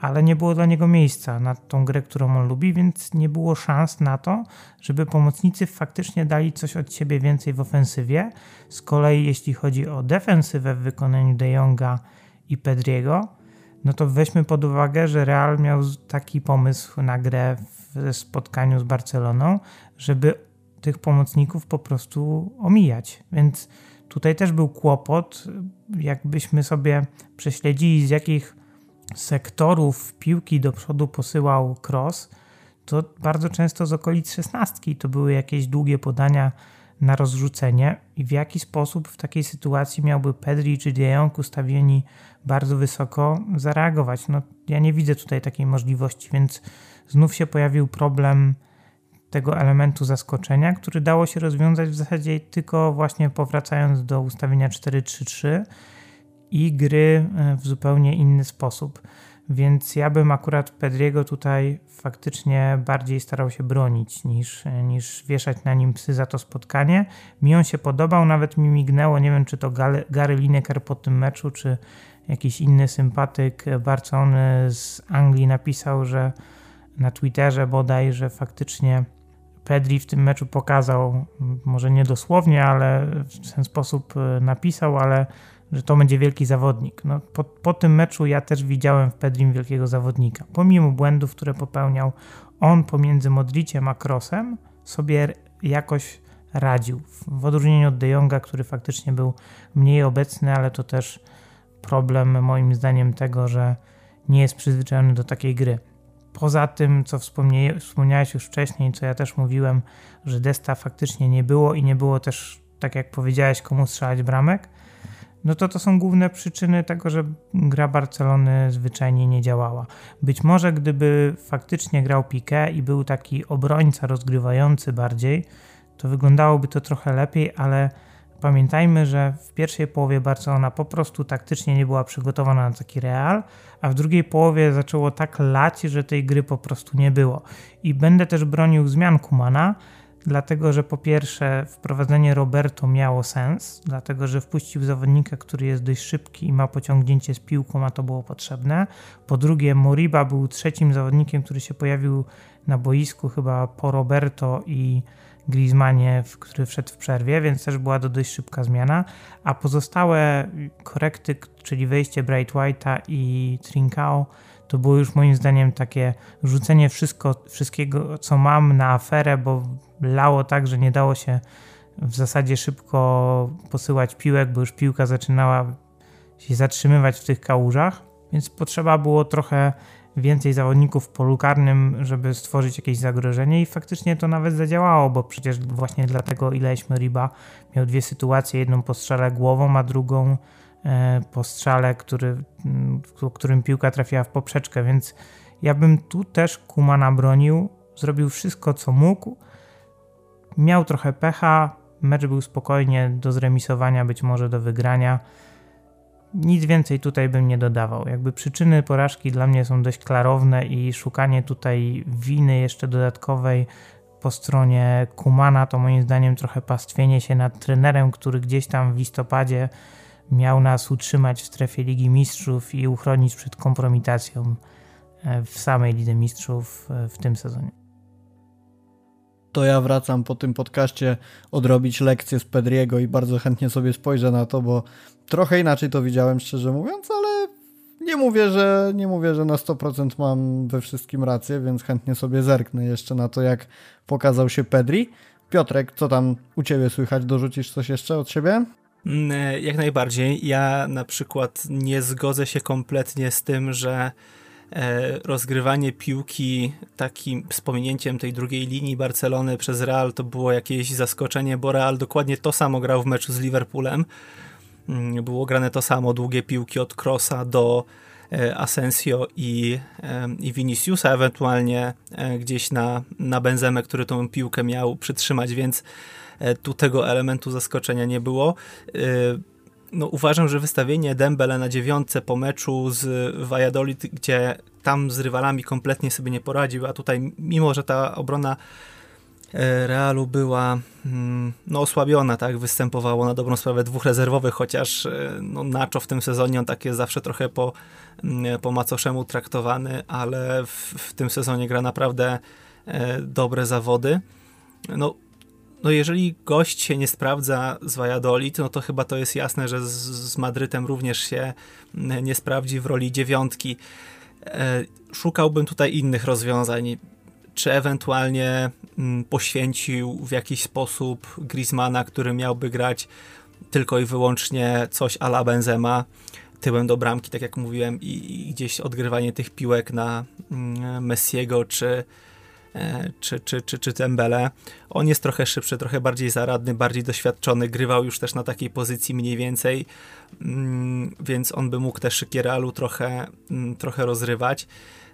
ale nie było dla niego miejsca na tą grę, którą on lubi, więc nie było szans na to, żeby pomocnicy faktycznie dali coś od siebie więcej w ofensywie. Z kolei jeśli chodzi o defensywę w wykonaniu De Jonga i Pedriego, no to weźmy pod uwagę, że Real miał taki pomysł na grę w spotkaniu z Barceloną, żeby tych pomocników po prostu omijać. Więc tutaj też był kłopot, jakbyśmy sobie prześledzili z jakich sektorów piłki do przodu posyłał cross, to bardzo często z okolic szesnastki to były jakieś długie podania na rozrzucenie i w jaki sposób w takiej sytuacji miałby Pedri czy De Jong ustawieni bardzo wysoko zareagować. No, ja nie widzę tutaj takiej możliwości, więc znów się pojawił problem tego elementu zaskoczenia, który dało się rozwiązać w zasadzie tylko właśnie powracając do ustawienia 4-3-3 i gry e, w zupełnie inny sposób. Więc ja bym akurat Pedriego tutaj faktycznie bardziej starał się bronić niż, niż wieszać na nim psy za to spotkanie. Mi on się podobał, nawet mi mignęło, nie wiem czy to Gary Lineker po tym meczu, czy jakiś inny sympatyk Barcelony z Anglii napisał, że na Twitterze bodaj, że faktycznie Pedri w tym meczu pokazał, może nie dosłownie, ale w ten sposób e, napisał, ale że to będzie wielki zawodnik. No, po, po tym meczu ja też widziałem w Pedrim wielkiego zawodnika. Pomimo błędów, które popełniał, on pomiędzy Modriciem a Krosem sobie jakoś radził. W odróżnieniu od De Jonga, który faktycznie był mniej obecny, ale to też problem moim zdaniem tego, że nie jest przyzwyczajony do takiej gry. Poza tym, co wspomniałeś już wcześniej, co ja też mówiłem, że Desta faktycznie nie było i nie było też, tak jak powiedziałeś, komu strzelać bramek, no to to są główne przyczyny tego, że gra Barcelony zwyczajnie nie działała. Być może gdyby faktycznie grał Piqué i był taki obrońca rozgrywający bardziej, to wyglądałoby to trochę lepiej, ale pamiętajmy, że w pierwszej połowie Barcelona po prostu taktycznie nie była przygotowana na taki real, a w drugiej połowie zaczęło tak lać, że tej gry po prostu nie było. I będę też bronił zmian Kumana, dlatego że po pierwsze wprowadzenie Roberto miało sens, dlatego że wpuścił zawodnika, który jest dość szybki i ma pociągnięcie z piłką, a to było potrzebne. Po drugie Moriba był trzecim zawodnikiem, który się pojawił na boisku chyba po Roberto i Griezmannie, który wszedł w przerwie, więc też była to dość szybka zmiana, a pozostałe korekty, czyli wejście Bright White'a i Trincao, to było już moim zdaniem takie rzucenie wszystko, wszystkiego, co mam na aferę, bo lało tak, że nie dało się w zasadzie szybko posyłać piłek, bo już piłka zaczynała się zatrzymywać w tych kałużach, więc potrzeba było trochę więcej zawodników w polu karnym, żeby stworzyć jakieś zagrożenie i faktycznie to nawet zadziałało, bo przecież właśnie dlatego Ileśmy Riba miał dwie sytuacje, jedną po głową, a drugą po strzale, który, w którym piłka trafiła w poprzeczkę, więc ja bym tu też Kumana bronił, zrobił wszystko co mógł, miał trochę pecha, mecz był spokojnie do zremisowania, być może do wygrania, nic więcej tutaj bym nie dodawał. Jakby przyczyny porażki dla mnie są dość klarowne i szukanie tutaj winy jeszcze dodatkowej po stronie Kumana to moim zdaniem trochę pastwienie się nad trenerem, który gdzieś tam w listopadzie miał nas utrzymać w strefie Ligi Mistrzów i uchronić przed kompromitacją e, w samej Lidze Mistrzów e, w tym sezonie to ja wracam po tym podcaście odrobić lekcję z Pedriego i bardzo chętnie sobie spojrzę na to, bo trochę inaczej to widziałem, szczerze mówiąc, ale nie mówię, że nie mówię, że na 100% mam we wszystkim rację, więc chętnie sobie zerknę jeszcze na to, jak pokazał się Pedri. Piotrek, co tam u ciebie słychać? Dorzucisz coś jeszcze od siebie? Mm, e, jak najbardziej. Ja na przykład nie zgodzę się kompletnie z tym, że E, rozgrywanie piłki takim wspomnieniem tej drugiej linii Barcelony przez Real to było jakieś zaskoczenie, bo Real dokładnie to samo grał w meczu z Liverpoolem. Mm, było grane to samo, długie piłki od Crossa do e, Asensio i, i Viniciusa, ewentualnie gdzieś na, na Benzemę, który tą piłkę miał przytrzymać, więc tu tego elementu zaskoczenia nie było no, uważam, że wystawienie Dembele na dziewiątce po meczu z Valladolid, gdzie tam z rywalami kompletnie sobie nie poradził, a tutaj mimo, że ta obrona e, Realu była mm, no, osłabiona, tak, występowało na dobrą sprawę dwóch rezerwowych, chociaż e, no, Nacho w tym sezonie on tak jest zawsze trochę po, mm, po macoszemu traktowany, ale w, w tym sezonie gra naprawdę e, dobre zawody. No, no jeżeli gość się nie sprawdza z Valladolid, no to chyba to jest jasne, że z, z Madrytem również się nie sprawdzi w roli dziewiątki. E, szukałbym tutaj innych rozwiązań. Czy ewentualnie mm, poświęcił w jakiś sposób Griezmana, który miałby grać tylko i wyłącznie coś a la Benzema, tyłem do bramki, tak jak mówiłem, i, i gdzieś odgrywanie tych piłek na mm, Messiego, czy czy, czy, czy, czy Tembele. On jest trochę szybszy, trochę bardziej zaradny, bardziej doświadczony, grywał już też na takiej pozycji mniej więcej, mm, więc on by mógł też Realu trochę, mm, trochę rozrywać.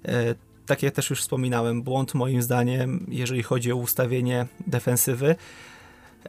E, tak jak też już wspominałem, błąd moim zdaniem, jeżeli chodzi o ustawienie defensywy.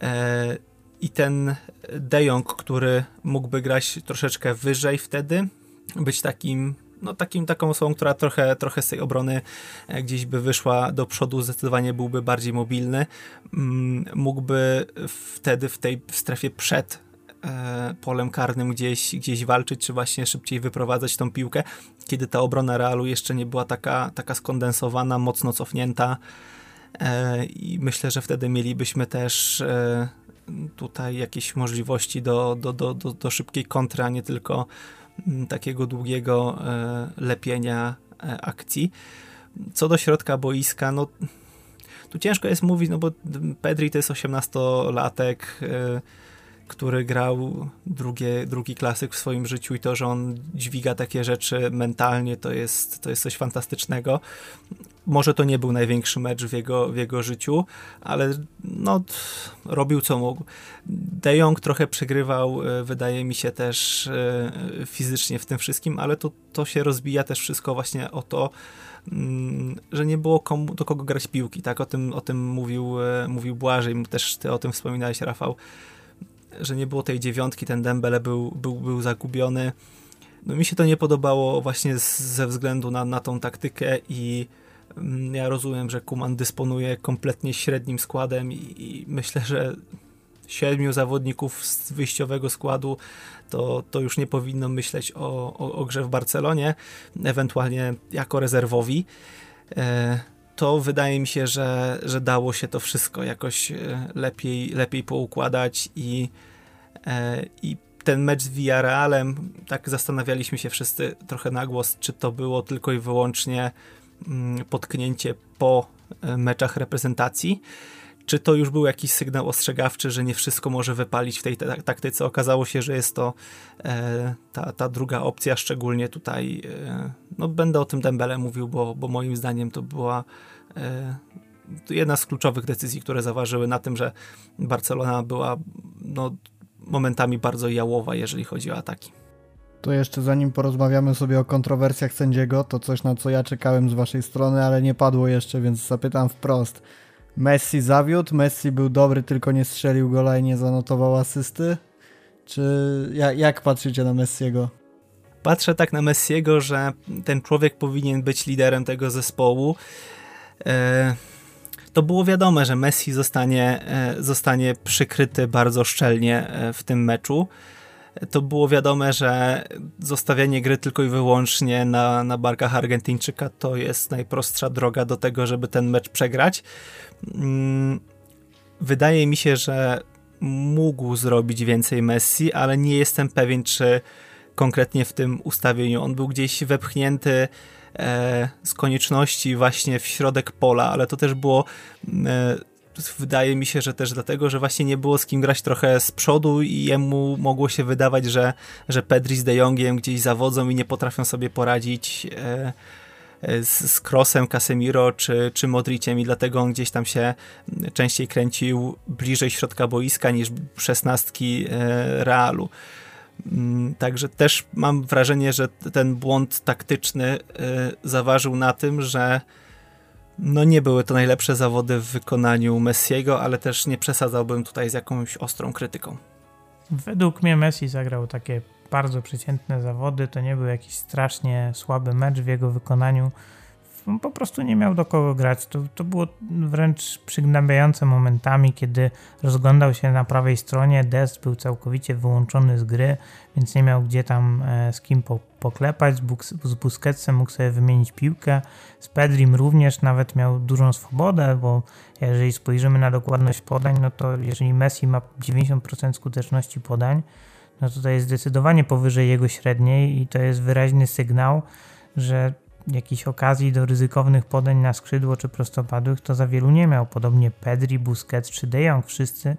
E, I ten De Jong, który mógłby grać troszeczkę wyżej wtedy, być takim no, takim, taką osobą, która trochę, trochę z tej obrony e, gdzieś by wyszła do przodu, zdecydowanie byłby bardziej mobilny. Mm, mógłby wtedy w tej strefie przed e, polem karnym gdzieś, gdzieś walczyć, czy właśnie szybciej wyprowadzać tą piłkę, kiedy ta obrona Realu jeszcze nie była taka, taka skondensowana, mocno cofnięta. E, I myślę, że wtedy mielibyśmy też tutaj jakieś możliwości do, do, do, do, do szybkiej kontry, a nie tylko takiego długiego e, lepienia akcji. Co do środka boiska, no tu ciężko jest mówić, no bo Pedri to jest 18-latek, który grał drugie, drugi klasyk w swoim życiu i to, że on dźwiga takie rzeczy mentalnie, to jest, to jest coś fantastycznego. Może to nie był największy mecz w jego, w jego życiu, ale no, robił co mógł. De Jong trochę przegrywał, e, wydaje mi się też e, fizycznie w tym wszystkim, ale to, to się rozbija też wszystko właśnie o to, mm, że nie było komu, do kogo grać piłki, tak? O tym, o tym mówił, e, mówił Błażej, też ty o tym wspominałeś, Rafał, że nie było tej dziewiątki, ten Dembele był, był, był zagubiony. No mi się to nie podobało właśnie z, ze względu na, na tą taktykę i mm, ja rozumiem, że Kuman dysponuje kompletnie średnim składem i, i myślę, że siedmiu zawodników z wyjściowego składu to, to już nie powinno myśleć o, o, o grze w Barcelonie, ewentualnie jako rezerwowi. E, to wydaje mi się, że, że dało się to wszystko jakoś e, lepiej, lepiej poukładać i, e, i ten mecz z Villarrealem, tak zastanawialiśmy się wszyscy trochę na głos, czy to było tylko i wyłącznie mm, potknięcie po e, meczach reprezentacji, czy to już był jakiś sygnał ostrzegawczy, że nie wszystko może wypalić w tej taktyce. Okazało się, że jest to e, ta, ta druga opcja, szczególnie tutaj, e, no będę o tym Dembele mówił, bo, bo moim zdaniem to była jedna z kluczowych decyzji, które zaważyły na tym, że Barcelona była no, momentami bardzo jałowa, jeżeli chodzi o ataki. To jeszcze zanim porozmawiamy sobie o kontrowersjach sędziego, to coś na co ja czekałem z waszej strony, ale nie padło jeszcze, więc zapytam wprost. Messi zawiódł, Messi był dobry, tylko nie strzelił gola i nie zanotował asysty? Czy jak, jak patrzycie na Messiego? Patrzę tak na Messiego, że ten człowiek powinien być liderem tego zespołu. E, to było wiadome, że Messi zostanie, e, zostanie przykryty bardzo szczelnie e, w tym meczu to było wiadome, że zostawianie gry tylko i wyłącznie na, na barkach Argentyńczyka to jest najprostsza droga do tego, żeby ten mecz przegrać. Mm, wydaje mi się, że mógł zrobić więcej Messi, ale nie jestem pewien, czy konkretnie w tym ustawieniu on był gdzieś wepchnięty z konieczności właśnie w środek pola, ale to też było e, wydaje mi się, że też dlatego, że właśnie nie było z kim grać trochę z przodu i jemu mogło się wydawać, że, że Pedri z De Jongiem gdzieś zawodzą i nie potrafią sobie poradzić e, e, z, z Krosem, Casemiro czy, czy Modriciem i dlatego on gdzieś tam się częściej kręcił bliżej środka boiska niż szesnastki e, Realu. Mm, także też mam wrażenie, że ten błąd taktyczny zaważył na tym, że no nie były to najlepsze zawody w wykonaniu Messiego, ale też nie przesadzałbym tutaj z jakąś ostrą krytyką. Według mnie Messi zagrał takie bardzo przeciętne zawody, to nie był jakiś strasznie słaby mecz w jego wykonaniu po prostu nie miał do kogo grać. To, to było wręcz przygnębiające momentami, kiedy rozglądał się na prawej stronie. Dest był całkowicie wyłączony z gry, więc nie miał gdzie tam e, z kim po, poklepać. Z, Bus z Busquetsem mógł sobie wymienić piłkę. Z Pedrim również nawet miał dużą swobodę, bo jeżeli spojrzymy na dokładność podań, no to jeżeli Messi ma 90% skuteczności podań, no to to jest zdecydowanie powyżej jego średniej i to jest wyraźny sygnał, że jakichś okazji do ryzykownych podań na skrzydło czy prostopadłych to za wielu nie miał. Podobnie Pedri, Busquets czy De Jong, wszyscy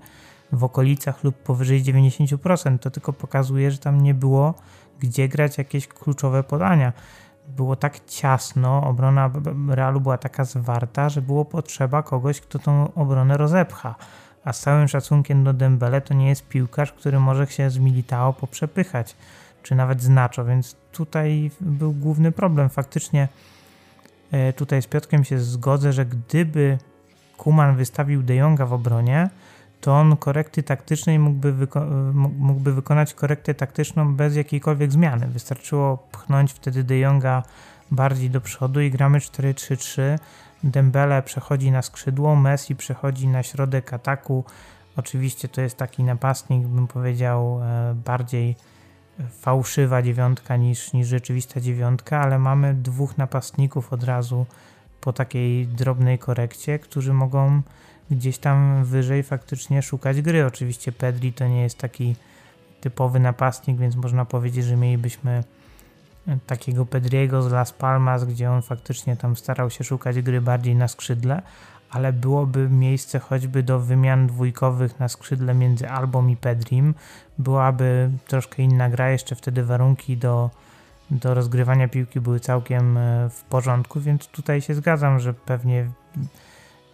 w okolicach lub powyżej 90%. To tylko pokazuje, że tam nie było gdzie grać jakieś kluczowe podania. Było tak ciasno, obrona Realu była taka zwarta, że było potrzeba kogoś, kto tą obronę rozepcha. A z całym szacunkiem do Dembele to nie jest piłkarz, który może się z Militao poprzepychać czy nawet znaczo, więc tutaj był główny problem. Faktycznie e, tutaj z Piotkiem się zgodzę, że gdyby Kuman wystawił De Jonga w obronie, to on korekty taktycznej mógłby, wyko mógłby wykonać korektę taktyczną bez jakiejkolwiek zmiany. Wystarczyło pchnąć wtedy De Jonga bardziej do przodu i gramy 4-3-3. Dembele przechodzi na skrzydło, Messi przechodzi na środek ataku Oczywiście to jest taki napastnik, bym powiedział, e, bardziej fałszywa dziewiątka niż, niż rzeczywista dziewiątka, ale mamy dwóch napastników od razu po takiej drobnej korekcie, którzy mogą gdzieś tam wyżej faktycznie szukać gry. Oczywiście Pedri to nie jest taki typowy napastnik, więc można powiedzieć, że mielibyśmy takiego Pedriego z Las Palmas, gdzie on faktycznie tam starał się szukać gry bardziej na skrzydle, ale byłoby miejsce choćby do wymian dwójkowych na skrzydle między Albą i Pedrim. Byłaby troszkę inna gra, jeszcze wtedy warunki do, do rozgrywania piłki były całkiem e, w porządku, więc tutaj się zgadzam, że pewnie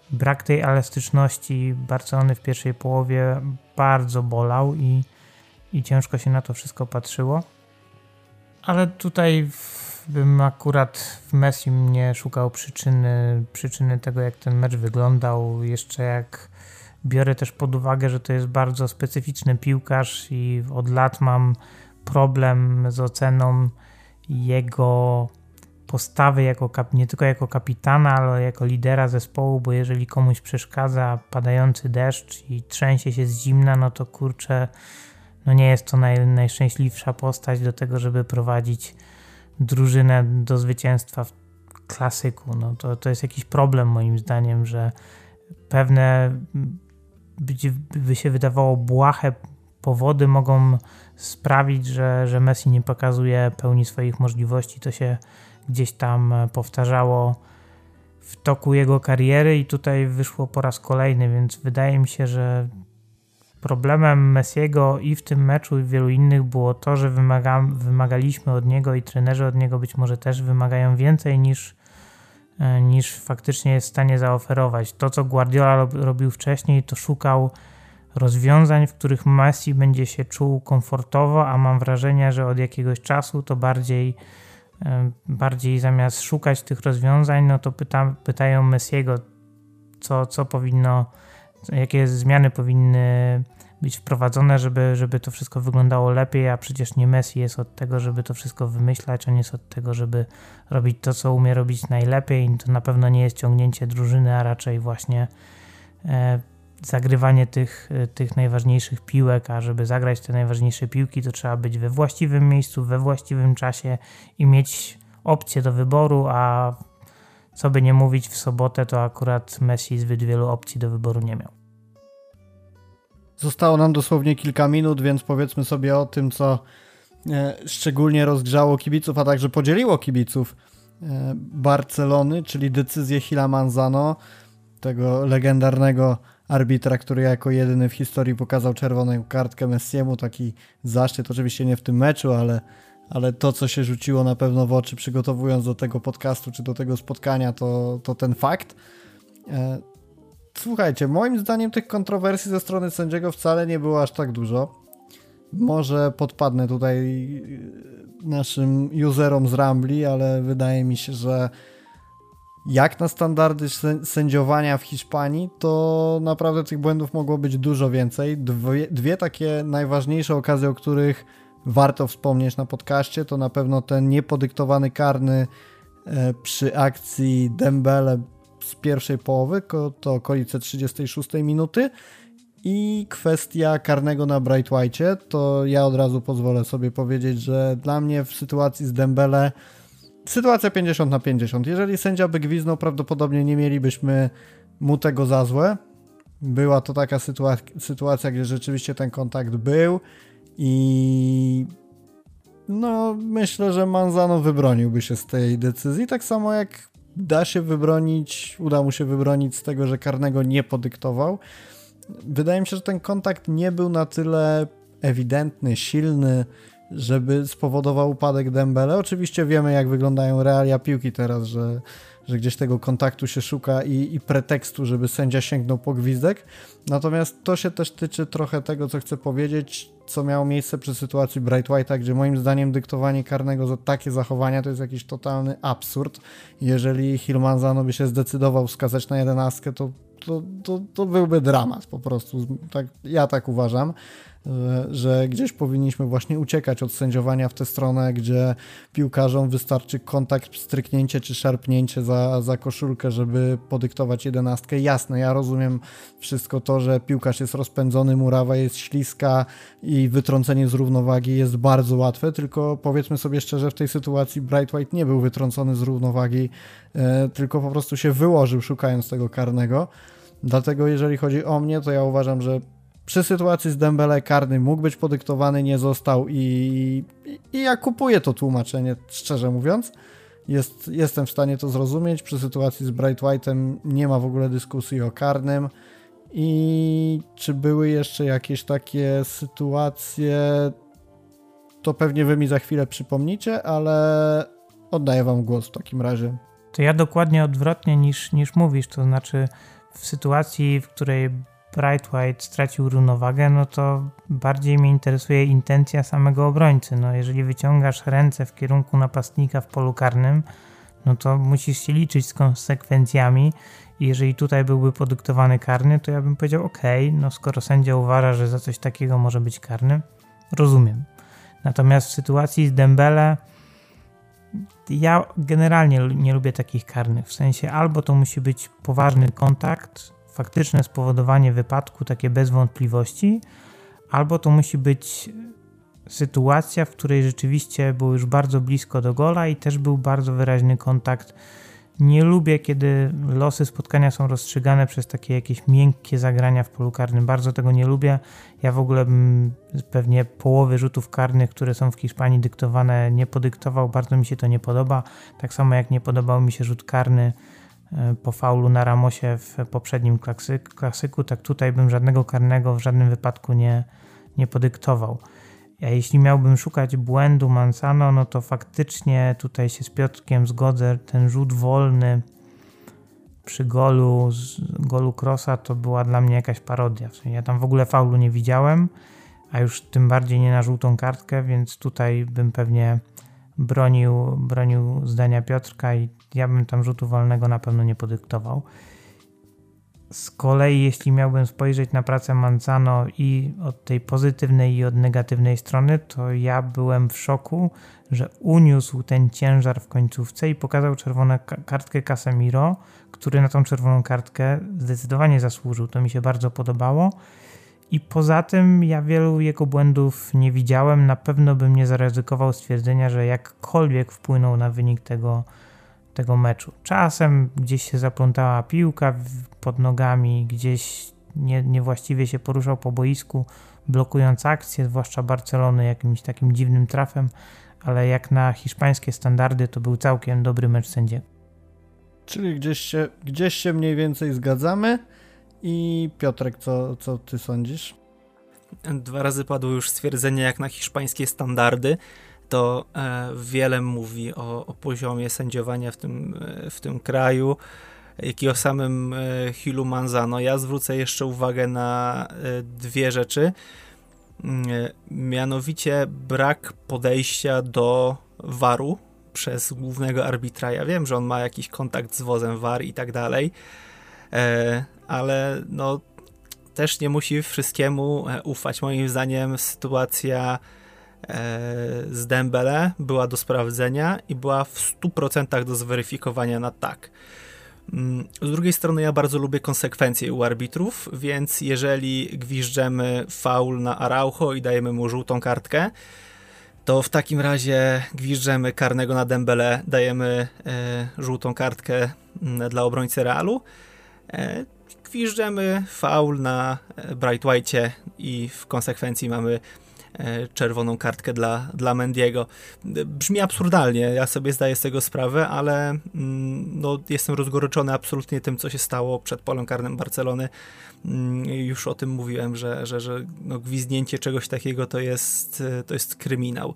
brak tej elastyczności Barcelony w pierwszej połowie bardzo bolał i, i ciężko się na to wszystko patrzyło. Ale tutaj bym akurat w Messi nie szukał przyczyny, przyczyny tego, jak ten mecz wyglądał. Jeszcze jak biorę też pod uwagę, że to jest bardzo specyficzny piłkarz i od lat mam problem z oceną jego postawy jako nie tylko jako kapitana, ale jako lidera zespołu, bo jeżeli komuś przeszkadza padający deszcz i trzęsie się z zimna, no to kurczę, no nie jest to naj, najszczęśliwsza postać do tego, żeby prowadzić drużynę do zwycięstwa w klasyku. No to, to jest jakiś problem moim zdaniem, że pewne by, się wydawało błahe powody mogą sprawić, że, że Messi nie pokazuje pełni swoich możliwości. To się gdzieś tam powtarzało w toku jego kariery i tutaj wyszło po raz kolejny, więc wydaje mi się, że Problemem Messiego i w tym meczu i w wielu innych było to, że wymaga, wymagaliśmy od niego i trenerzy od niego być może też wymagają więcej niż, e, niż faktycznie jest w stanie zaoferować. To, co Guardiola robił wcześniej, to szukał rozwiązań, w których Messi będzie się czuł komfortowo, a mam wrażenie, że od jakiegoś czasu to bardziej, e, bardziej zamiast szukać tych rozwiązań, no to pyta, pytają Messiego, co, co powinno jakie zmiany powinny być wprowadzone, żeby, żeby to wszystko wyglądało lepiej, a przecież nie Messi jest od tego, żeby to wszystko wymyślać, on jest od tego, żeby robić to, co umie robić najlepiej. To na pewno nie jest ciągnięcie drużyny, a raczej właśnie e, zagrywanie tych, tych najważniejszych piłek, a żeby zagrać te najważniejsze piłki, to trzeba być we właściwym miejscu, we właściwym czasie i mieć opcję do wyboru, a co by nie mówić, w sobotę to akurat Messi zbyt wielu opcji do wyboru nie miał. Zostało nam dosłownie kilka minut, więc powiedzmy sobie o tym, co e, szczególnie rozgrzało kibiców, a także podzieliło kibiców e, Barcelony, czyli decyzję Hila Manzano, tego legendarnego arbitra, który jako jedyny w historii pokazał czerwoną kartkę Messiemu. Taki zaszczyt, oczywiście nie w tym meczu, ale, ale to, co się rzuciło na pewno w oczy, przygotowując do tego podcastu czy do tego spotkania, to, to ten fakt. E, słuchajcie, moim zdaniem tych kontrowersji ze strony sędziego wcale nie było aż tak dużo. Może podpadnę tutaj e, naszym userom z Rambli, ale wydaje mi się, że jak na standardy sędziowania w Hiszpanii, to naprawdę tych błędów mogło być dużo więcej. Dwie, dwie takie najważniejsze okazje, o których warto wspomnieć na podcaście, to na pewno ten niepodyktowany karny e, przy akcji Dembele z pierwszej połowy, to okolice 36 minuty i kwestia karnego na Bright White, to ja od razu pozwolę sobie powiedzieć, że dla mnie w sytuacji z Dembele sytuacja 50 na 50. Jeżeli sędzia by gwiznął, prawdopodobnie nie mielibyśmy mu tego za złe. Była to taka sytuacja, sytuacja, gdzie rzeczywiście ten kontakt był i no myślę, że Manzano wybroniłby się z tej decyzji, tak samo jak da się wybronić, uda mu się wybronić z tego, że karnego nie podyktował. Wydaje mi się, że ten kontakt nie był na tyle ewidentny, silny, żeby spowodował upadek Dembele. Oczywiście wiemy, jak wyglądają realia piłki teraz, że, że gdzieś tego kontaktu się szuka i, i pretekstu, żeby sędzia sięgnął po gwizdek. Natomiast to się też tyczy trochę tego, co chcę powiedzieć, co miało miejsce przy sytuacji Bright White'a, gdzie moim zdaniem dyktowanie karnego za takie zachowania to jest jakiś totalny absurd. Jeżeli Hilmanzano by się zdecydował wskazać na jedenastkę, to, to, to, to byłby dramat po prostu. Tak, ja tak uważam. Że gdzieś powinniśmy właśnie uciekać od sędziowania w tę stronę, gdzie piłkarzom wystarczy kontakt, stryknięcie czy szarpnięcie za, za koszulkę, żeby podyktować jedenastkę. Jasne, ja rozumiem wszystko to, że piłkarz jest rozpędzony, murawa jest śliska i wytrącenie z równowagi jest bardzo łatwe, tylko powiedzmy sobie szczerze, w tej sytuacji Bright White nie był wytrącony z równowagi, e, tylko po prostu się wyłożył szukając tego karnego. Dlatego jeżeli chodzi o mnie, to ja uważam, że przy sytuacji z Dembele karny mógł być podyktowany, nie został i, i, ja kupuję to tłumaczenie, szczerze mówiąc. Jest, jestem w stanie to zrozumieć. Przy sytuacji z Bright White'em nie ma w ogóle dyskusji o karnym. I czy były jeszcze jakieś takie sytuacje, to pewnie wy mi za chwilę przypomnicie, ale oddaję wam głos w takim razie. To ja dokładnie odwrotnie niż, niż mówisz, to znaczy w sytuacji, w której Bright White stracił równowagę, no to bardziej mnie interesuje intencja samego obrońcy. No jeżeli wyciągasz ręce w kierunku napastnika w polu karnym, no to musisz się liczyć z konsekwencjami. I jeżeli tutaj byłby podyktowany karny, to ja bym powiedział: OK, no skoro sędzia uważa, że za coś takiego może być karny, rozumiem. Natomiast w sytuacji z Dembele, ja generalnie nie lubię takich karnych. W sensie albo to musi być poważny kontakt, faktyczne spowodowanie wypadku, takie bez wątpliwości, albo to musi być sytuacja, w której rzeczywiście był już bardzo blisko do gola i też był bardzo wyraźny kontakt. Nie lubię, kiedy losy spotkania są rozstrzygane przez takie jakieś miękkie zagrania w polu karnym. Bardzo tego nie lubię. Ja w ogóle bym pewnie połowy rzutów karnych, które są w Hiszpanii dyktowane, nie podyktował. Bardzo mi się to nie podoba. Tak samo jak nie podobał mi się rzut karny po faulu na Ramosie w poprzednim klasyk, klasyku, tak tutaj bym żadnego karnego w żadnym wypadku nie, nie podyktował. A jeśli miałbym szukać błędu Mansano, no to faktycznie tutaj się z Piotrkiem zgodzę, ten rzut wolny przy golu, z golu Krosa to była dla mnie jakaś parodia. W ja tam w ogóle faulu nie widziałem, a już tym bardziej nie na żółtą kartkę, więc tutaj bym pewnie bronił, bronił zdania Piotrka i ja bym tam rzutu wolnego na pewno nie podyktował. Z kolei, jeśli miałbym spojrzeć na pracę Manzano i od tej pozytywnej i od negatywnej strony, to ja byłem w szoku, że uniósł ten ciężar w końcówce i pokazał czerwoną kartkę Casemiro, który na tą czerwoną kartkę zdecydowanie zasłużył. To mi się bardzo podobało. I poza tym ja wielu jego błędów nie widziałem. Na pewno bym nie zaryzykował stwierdzenia, że jakkolwiek wpłynął na wynik tego, tego meczu. Czasem gdzieś się zaplątała piłka pod nogami, gdzieś nie, niewłaściwie się poruszał po boisku, blokując akcję, zwłaszcza Barcelony jakimś takim dziwnym trafem, ale jak na hiszpańskie standardy to był całkiem dobry mecz sędziego. Czyli gdzieś się, gdzieś się mniej więcej zgadzamy. I Piotrek, co, co ty sądzisz? Dwa razy padło już stwierdzenie jak na hiszpańskie standardy. To e, wiele mówi o, o, poziomie sędziowania w tym, e, w tym kraju, jak i o samym e, Hilu Manzano. Ja zwrócę jeszcze uwagę na dwie rzeczy. Mm, mianowicie brak podejścia do waru przez głównego arbitra. Ja wiem, że on ma jakiś kontakt z wozem war i tak dalej, ale no też nie musi wszystkiemu ufać. Moim zdaniem sytuacja z Dembele była do sprawdzenia i była w 100% do zweryfikowania na tak. Mm, z drugiej strony ja bardzo lubię konsekwencje u arbitrów, więc jeżeli gwiżdżemy faul na Araujo i dajemy mu żółtą kartkę, to w takim razie gwiżdżemy karnego na Dembele, dajemy e, żółtą kartkę mm, dla obrońcy Realu. E, gwiżdżemy faul na e, Bright White i w konsekwencji mamy czerwoną kartkę dla, dla Mendiego. Brzmi absurdalnie, ja sobie zdaję z tego sprawę, ale mm, no, jestem rozgoryczony absolutnie tym, co się stało przed polem karnym Barcelony. Mm, już o tym mówiłem, że, że, że no, gwizdnięcie czegoś takiego to jest, e, to jest kryminał.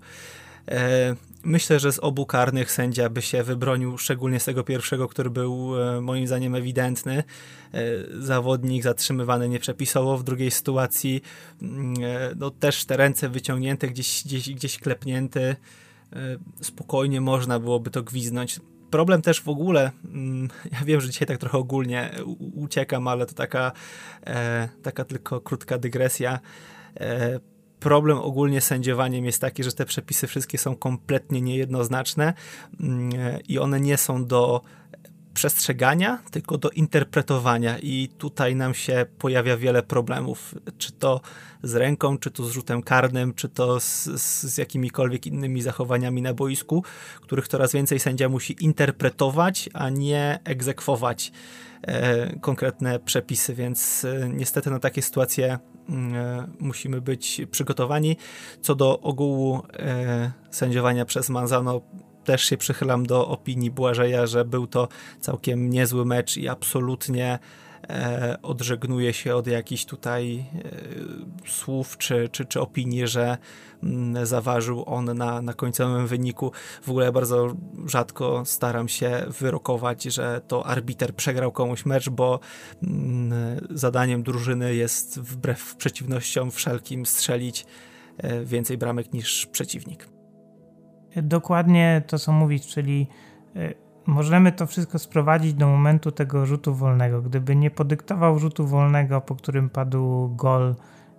Myślę, że z obu karnych sędzia by się wybronił, szczególnie z tego pierwszego, który był e, moim zdaniem ewidentny. E, zawodnik zatrzymywany nieprzepisowo, w drugiej sytuacji mm, e, no, też te ręce wyciągnięte, gdzieś, gdzieś, gdzieś klepnięte, spokojnie można byłoby to gwiznąć. Problem też w ogóle, mm, ja wiem, że dzisiaj tak trochę ogólnie uciekam, ale to taka, taka tylko krótka dygresja problem ogólnie sędziowaniem jest taki, że te przepisy wszystkie są kompletnie niejednoznaczne mm, i one nie są do przestrzegania, tylko do interpretowania. I tutaj nam się pojawia wiele problemów, czy to z ręką, czy to z rzutem karnym, czy to z, z jakimikolwiek innymi zachowaniami na boisku, których coraz więcej sędzia musi interpretować, a nie egzekwować e, konkretne przepisy, więc e, niestety na takie sytuacje e, musimy być przygotowani. Co do ogółu e, sędziowania przez Manzano, też się przychylam do opinii Błażeja, że był to całkiem niezły mecz i absolutnie e, się od jakichś tutaj e, słów czy, czy, czy opinii, że m, mm, zaważył on na, na końcowym wyniku. W ogóle bardzo rzadko staram się wyrokować, że to arbiter przegrał komuś mecz, bo m, mm, zadaniem drużyny jest wbrew przeciwnościom wszelkim strzelić e, więcej bramek niż przeciwnik dokładnie to, co mówisz, czyli y, możemy to wszystko sprowadzić do momentu tego rzutu wolnego. Gdyby nie podyktował rzutu wolnego, po którym padł gol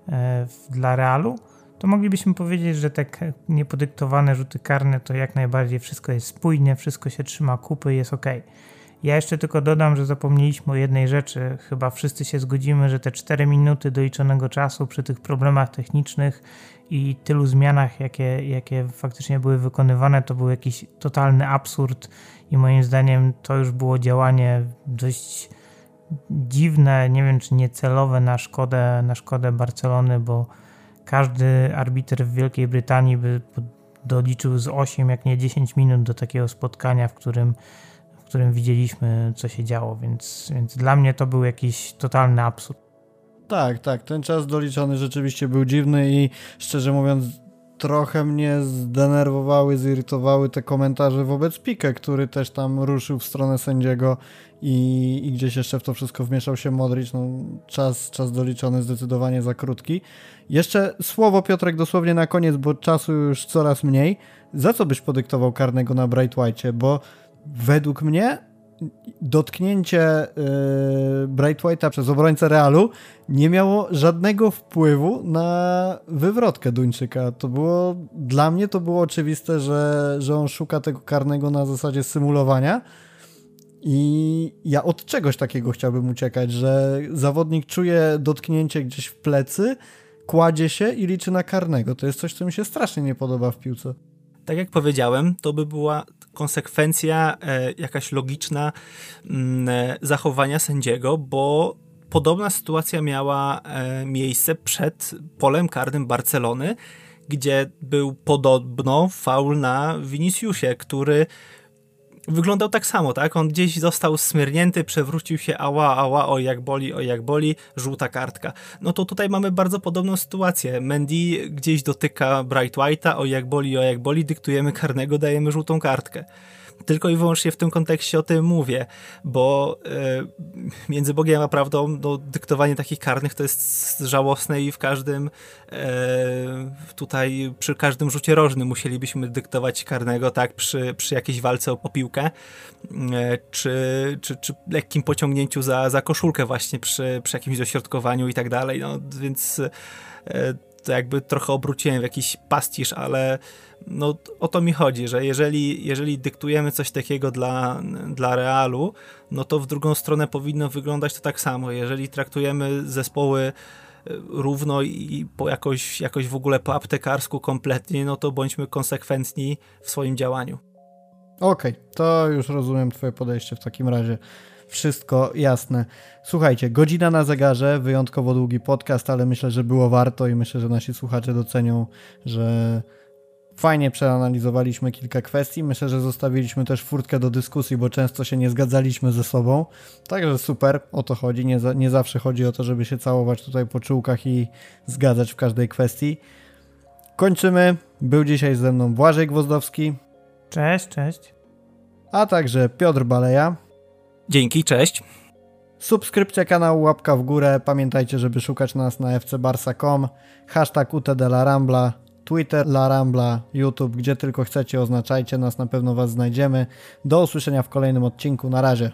e, dla Realu, to moglibyśmy powiedzieć, że te niepodyktowane rzuty karne to jak najbardziej wszystko jest spójne, wszystko się trzyma kupy, jest ok. Ja jeszcze tylko dodam, że zapomnieliśmy o jednej rzeczy. Chyba wszyscy się zgodzimy, że te 4 minuty doliczonego czasu przy tych problemach technicznych i tylu zmianach, jakie, jakie faktycznie były wykonywane, to był jakiś totalny absurd i moim zdaniem to już było działanie dość dziwne, nie wiem czy niecelowe na szkodę, na szkodę Barcelony, bo każdy arbiter w Wielkiej Brytanii by doliczył z 8, jak nie 10 minut do takiego spotkania, w którym, którym widzieliśmy, co się działo, więc, więc dla mnie to był jakiś totalny absurd. Tak, tak. Ten czas doliczony rzeczywiście był dziwny i szczerze mówiąc, trochę mnie zdenerwowały, zirytowały te komentarze wobec Pique, który też tam ruszył w stronę sędziego i, i gdzieś jeszcze w to wszystko wmieszał się Modric. No, czas, czas doliczony zdecydowanie za krótki. Jeszcze słowo Piotrek dosłownie na koniec, bo czasu już coraz mniej. Za co byś podyktował karnego na Bright White? Bo według mnie dotknięcie yy, Bright White'a przez obrońcę Realu nie miało żadnego wpływu na wywrotkę Duńczyka. To było, dla mnie to było oczywiste, że, że on szuka tego karnego na zasadzie symulowania i ja od czegoś takiego chciałbym uciekać, że zawodnik czuje dotknięcie gdzieś w plecy, kładzie się i liczy na karnego. To jest coś, co mi się strasznie nie podoba w piłce. Tak jak powiedziałem, to by była konsekwencja e, jakaś logiczna mm, e, zachowania sędziego, bo podobna sytuacja miała e, miejsce przed polem karnym Barcelony, gdzie był podobno faul na Viniciusie, który wyglądał tak samo, tak? On gdzieś został smyrnięty, przewrócił się, ała, ała, o jak boli, o jak boli, żółta kartka. No to tutaj mamy bardzo podobną sytuację. Mendy gdzieś dotyka Bright White'a, o jak boli, o jak boli, dyktujemy karnego, dajemy żółtą kartkę. Tylko i wyłącznie w tym kontekście o tym mówię, bo e, między Bogiem a prawdą no, dyktowanie takich karnych to jest żałosne i w każdym e, tutaj przy każdym rzucie rożnym musielibyśmy dyktować karnego, tak, przy, przy jakiejś walce o, piłkę, e, czy, czy, czy lekkim pociągnięciu za, za koszulkę właśnie przy, przy jakimś dośrodkowaniu i tak dalej, no więc to jakby trochę obróciłem w jakiś pastisz, ale no o to mi chodzi, że jeżeli, jeżeli dyktujemy coś takiego dla, dla Realu, no to w drugą stronę powinno wyglądać to tak samo. Jeżeli traktujemy zespoły e, równo i po jakoś, jakoś w ogóle po aptekarsku kompletnie, no to bądźmy konsekwentni w swoim działaniu. Okej, okay, to już rozumiem twoje podejście w takim razie. Wszystko jasne. Słuchajcie, godzina na zegarze, wyjątkowo długi podcast, ale myślę, że było warto i myślę, że nasi słuchacze docenią, że fajnie przeanalizowaliśmy kilka kwestii. Myślę, że zostawiliśmy też furtkę do dyskusji, bo często się nie zgadzaliśmy ze sobą. Także super, o to chodzi. Nie, za, nie zawsze chodzi o to, żeby się całować tutaj po czułkach i zgadzać w każdej kwestii. Kończymy. Był dzisiaj ze mną Błażej Gwozdowski. Cześć, cześć. A także Piotr Baleja. Dzięki, cześć. Subskrypcja kanału, łapka w górę. Pamiętajcie, żeby szukać nas na fcbarsa.com, hashtag UTD La Rambla, Twitter La Rambla, YouTube, gdzie tylko chcecie, oznaczajcie nas, na pewno Was znajdziemy. Do usłyszenia w kolejnym odcinku. Na razie.